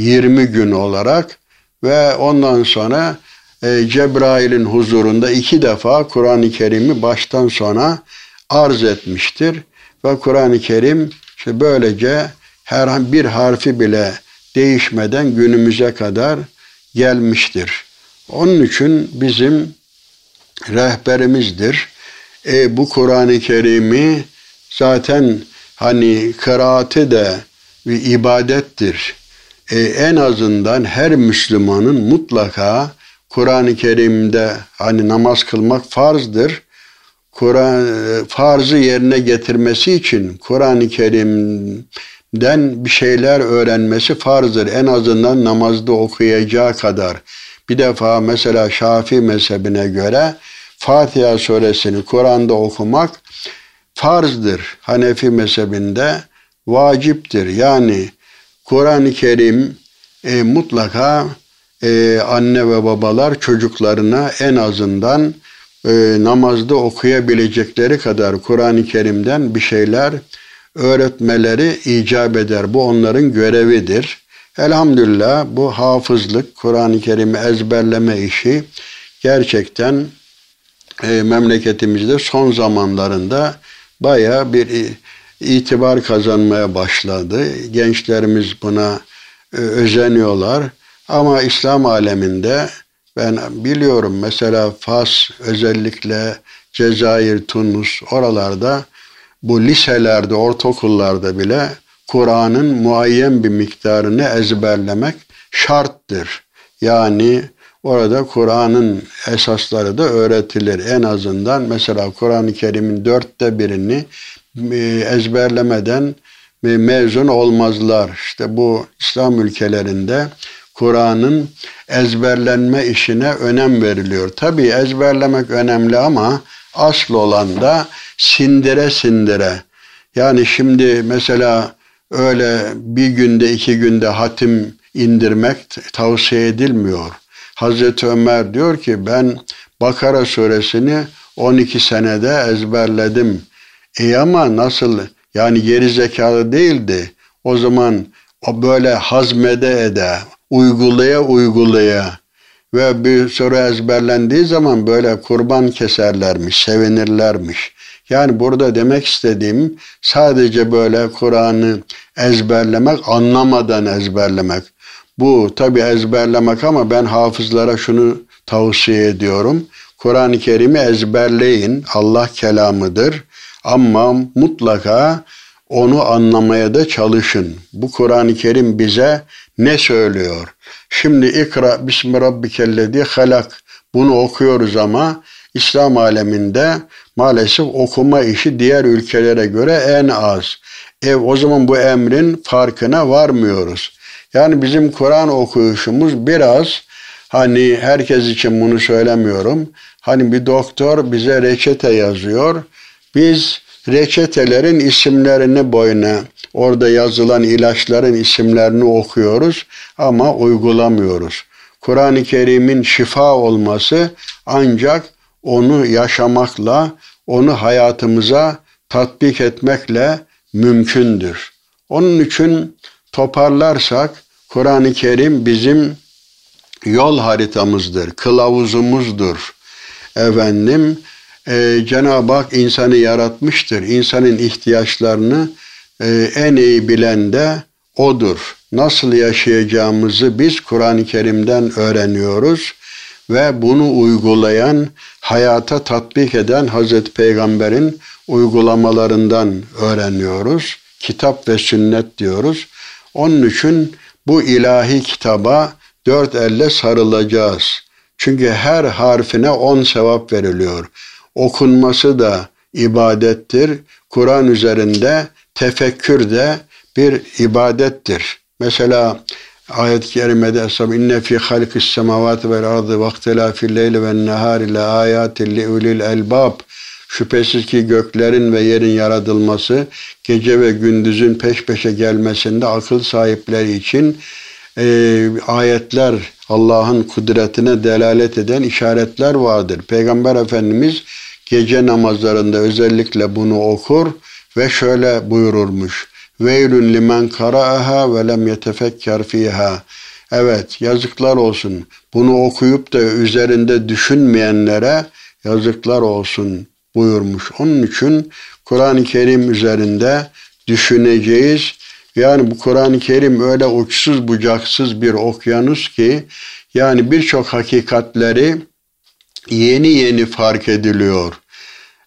20 gün olarak ve ondan sonra e, Cebrail'in huzurunda iki defa Kur'an-ı Kerim'i baştan sona arz etmiştir. Ve Kur'an-ı Kerim işte böylece herhangi bir harfi bile değişmeden günümüze kadar gelmiştir. Onun için bizim rehberimizdir. E, bu Kur'an-ı Kerim'i zaten hani kıraati de bir ibadettir. E, en azından her Müslümanın mutlaka Kur'an-ı Kerim'de hani namaz kılmak farzdır. Kur'an farzı yerine getirmesi için Kur'an-ı Kerim'den bir şeyler öğrenmesi farzdır. En azından namazda okuyacağı kadar. Bir defa mesela Şafii mezhebine göre Fatiha suresini Kur'an'da okumak farzdır. Hanefi mezhebinde vaciptir. Yani Kur'an-ı Kerim e, mutlaka e, anne ve babalar çocuklarına en azından e, namazda okuyabilecekleri kadar Kur'an-ı Kerim'den bir şeyler öğretmeleri icap eder. Bu onların görevidir. Elhamdülillah bu hafızlık, Kur'an-ı Kerim'i ezberleme işi gerçekten e, memleketimizde son zamanlarında baya bir itibar kazanmaya başladı. Gençlerimiz buna e, özeniyorlar. Ama İslam aleminde ben biliyorum mesela Fas özellikle Cezayir, Tunus oralarda bu liselerde, ortaokullarda bile Kur'an'ın muayyen bir miktarını ezberlemek şarttır. Yani orada Kur'an'ın esasları da öğretilir. En azından mesela Kur'an-ı Kerim'in dörtte birini ezberlemeden mezun olmazlar. İşte bu İslam ülkelerinde Kur'an'ın ezberlenme işine önem veriliyor. Tabii ezberlemek önemli ama asıl olan da sindire sindire. Yani şimdi mesela öyle bir günde iki günde hatim indirmek tavsiye edilmiyor. Hazreti Ömer diyor ki ben Bakara suresini 12 senede ezberledim. E ama nasıl yani geri zekalı değildi. O zaman o böyle hazmede ede, uygulaya uygulaya ve bir soru ezberlendiği zaman böyle kurban keserlermiş, sevinirlermiş. Yani burada demek istediğim sadece böyle Kur'an'ı ezberlemek, anlamadan ezberlemek. Bu tabi ezberlemek ama ben hafızlara şunu tavsiye ediyorum. Kur'an-ı Kerim'i ezberleyin. Allah kelamıdır. Ama mutlaka onu anlamaya da çalışın. Bu Kur'an-ı Kerim bize ne söylüyor? Şimdi ikra bismi rabbikellezi halak bunu okuyoruz ama İslam aleminde maalesef okuma işi diğer ülkelere göre en az. E, o zaman bu emrin farkına varmıyoruz. Yani bizim Kur'an okuyuşumuz biraz hani herkes için bunu söylemiyorum. Hani bir doktor bize reçete yazıyor. Biz reçetelerin isimlerini boyuna orada yazılan ilaçların isimlerini okuyoruz ama uygulamıyoruz. Kur'an-ı Kerim'in şifa olması ancak onu yaşamakla, onu hayatımıza tatbik etmekle mümkündür. Onun için toparlarsak Kur'an-ı Kerim bizim yol haritamızdır, kılavuzumuzdur. Efendim e, Cenab-ı Hak insanı yaratmıştır. İnsanın ihtiyaçlarını e, en iyi bilen de O'dur. Nasıl yaşayacağımızı biz Kur'an-ı Kerim'den öğreniyoruz ve bunu uygulayan, hayata tatbik eden Hazreti Peygamber'in uygulamalarından öğreniyoruz. Kitap ve sünnet diyoruz. Onun için bu ilahi kitaba dört elle sarılacağız. Çünkü her harfine on sevap veriliyor. Okunması da ibadettir. Kur'an üzerinde tefekkür de bir ibadettir. Mesela ayet-i kerimede Esam inne fi halkis semavati vel ardı ve ihtilafil leyli ve nehari le ayatin li ulil elbab Şüphesiz ki göklerin ve yerin yaratılması, gece ve gündüzün peş peşe gelmesinde akıl sahipleri için e, ayetler, Allah'ın kudretine delalet eden işaretler vardır. Peygamber Efendimiz gece namazlarında özellikle bunu okur ve şöyle buyururmuş. Veylün limen kara'aha ve lem yetefekker fiha. Evet yazıklar olsun. Bunu okuyup da üzerinde düşünmeyenlere yazıklar olsun buyurmuş. Onun için Kur'an-ı Kerim üzerinde düşüneceğiz. Yani bu Kur'an-ı Kerim öyle uçsuz bucaksız bir okyanus ki yani birçok hakikatleri yeni yeni fark ediliyor.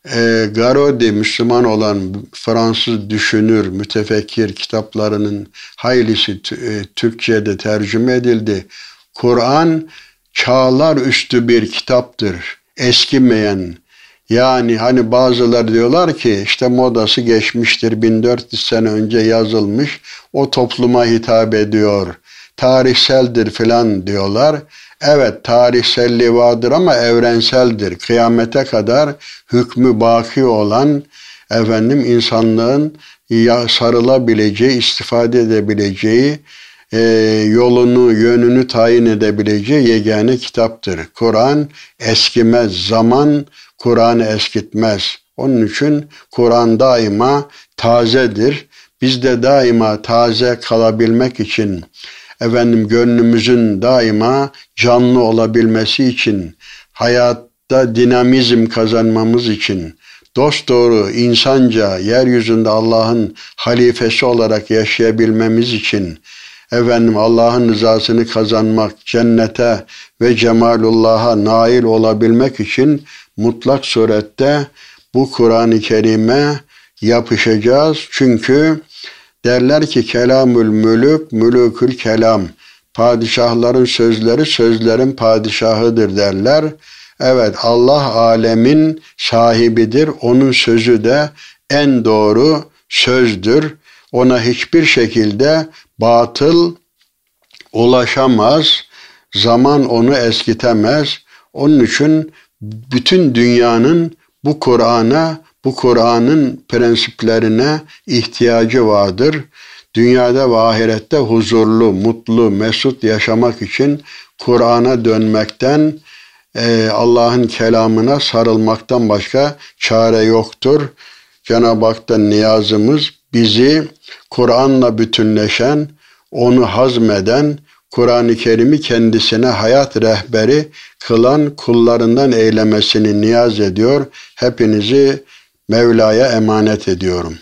E, Garodi Müslüman olan Fransız düşünür, mütefekkir kitaplarının haylisi e, Türkçe'de tercüme edildi. Kur'an çağlar üstü bir kitaptır. Eskimeyen, yani hani bazıları diyorlar ki işte modası geçmiştir 1400 sene önce yazılmış o topluma hitap ediyor. Tarihseldir filan diyorlar. Evet tarihselliği vardır ama evrenseldir. Kıyamete kadar hükmü baki olan efendim insanlığın sarılabileceği, istifade edebileceği, e, yolunu, yönünü tayin edebileceği yegane kitaptır. Kur'an eskimez, zaman Kur'an'ı eskitmez. Onun için Kur'an daima tazedir. Biz de daima taze kalabilmek için efendim gönlümüzün daima canlı olabilmesi için hayatta dinamizm kazanmamız için dost doğru insanca yeryüzünde Allah'ın halifesi olarak yaşayabilmemiz için efendim Allah'ın rızasını kazanmak, cennete ve cemalullah'a nail olabilmek için mutlak surette bu Kur'an-ı Kerim'e yapışacağız. Çünkü derler ki kelamül mülük, mülükül kelam. Padişahların sözleri sözlerin padişahıdır derler. Evet Allah alemin sahibidir. Onun sözü de en doğru sözdür. Ona hiçbir şekilde batıl ulaşamaz. Zaman onu eskitemez. Onun için bütün dünyanın bu Kur'an'a, bu Kur'an'ın prensiplerine ihtiyacı vardır. Dünyada ve ahirette huzurlu, mutlu, mesut yaşamak için Kur'an'a dönmekten, e, Allah'ın kelamına sarılmaktan başka çare yoktur. Cenab-ı Hak'tan niyazımız bizi Kur'an'la bütünleşen, onu hazmeden, Kur'an-ı Kerim'i kendisine hayat rehberi kılan kullarından eylemesini niyaz ediyor. Hepinizi Mevla'ya emanet ediyorum.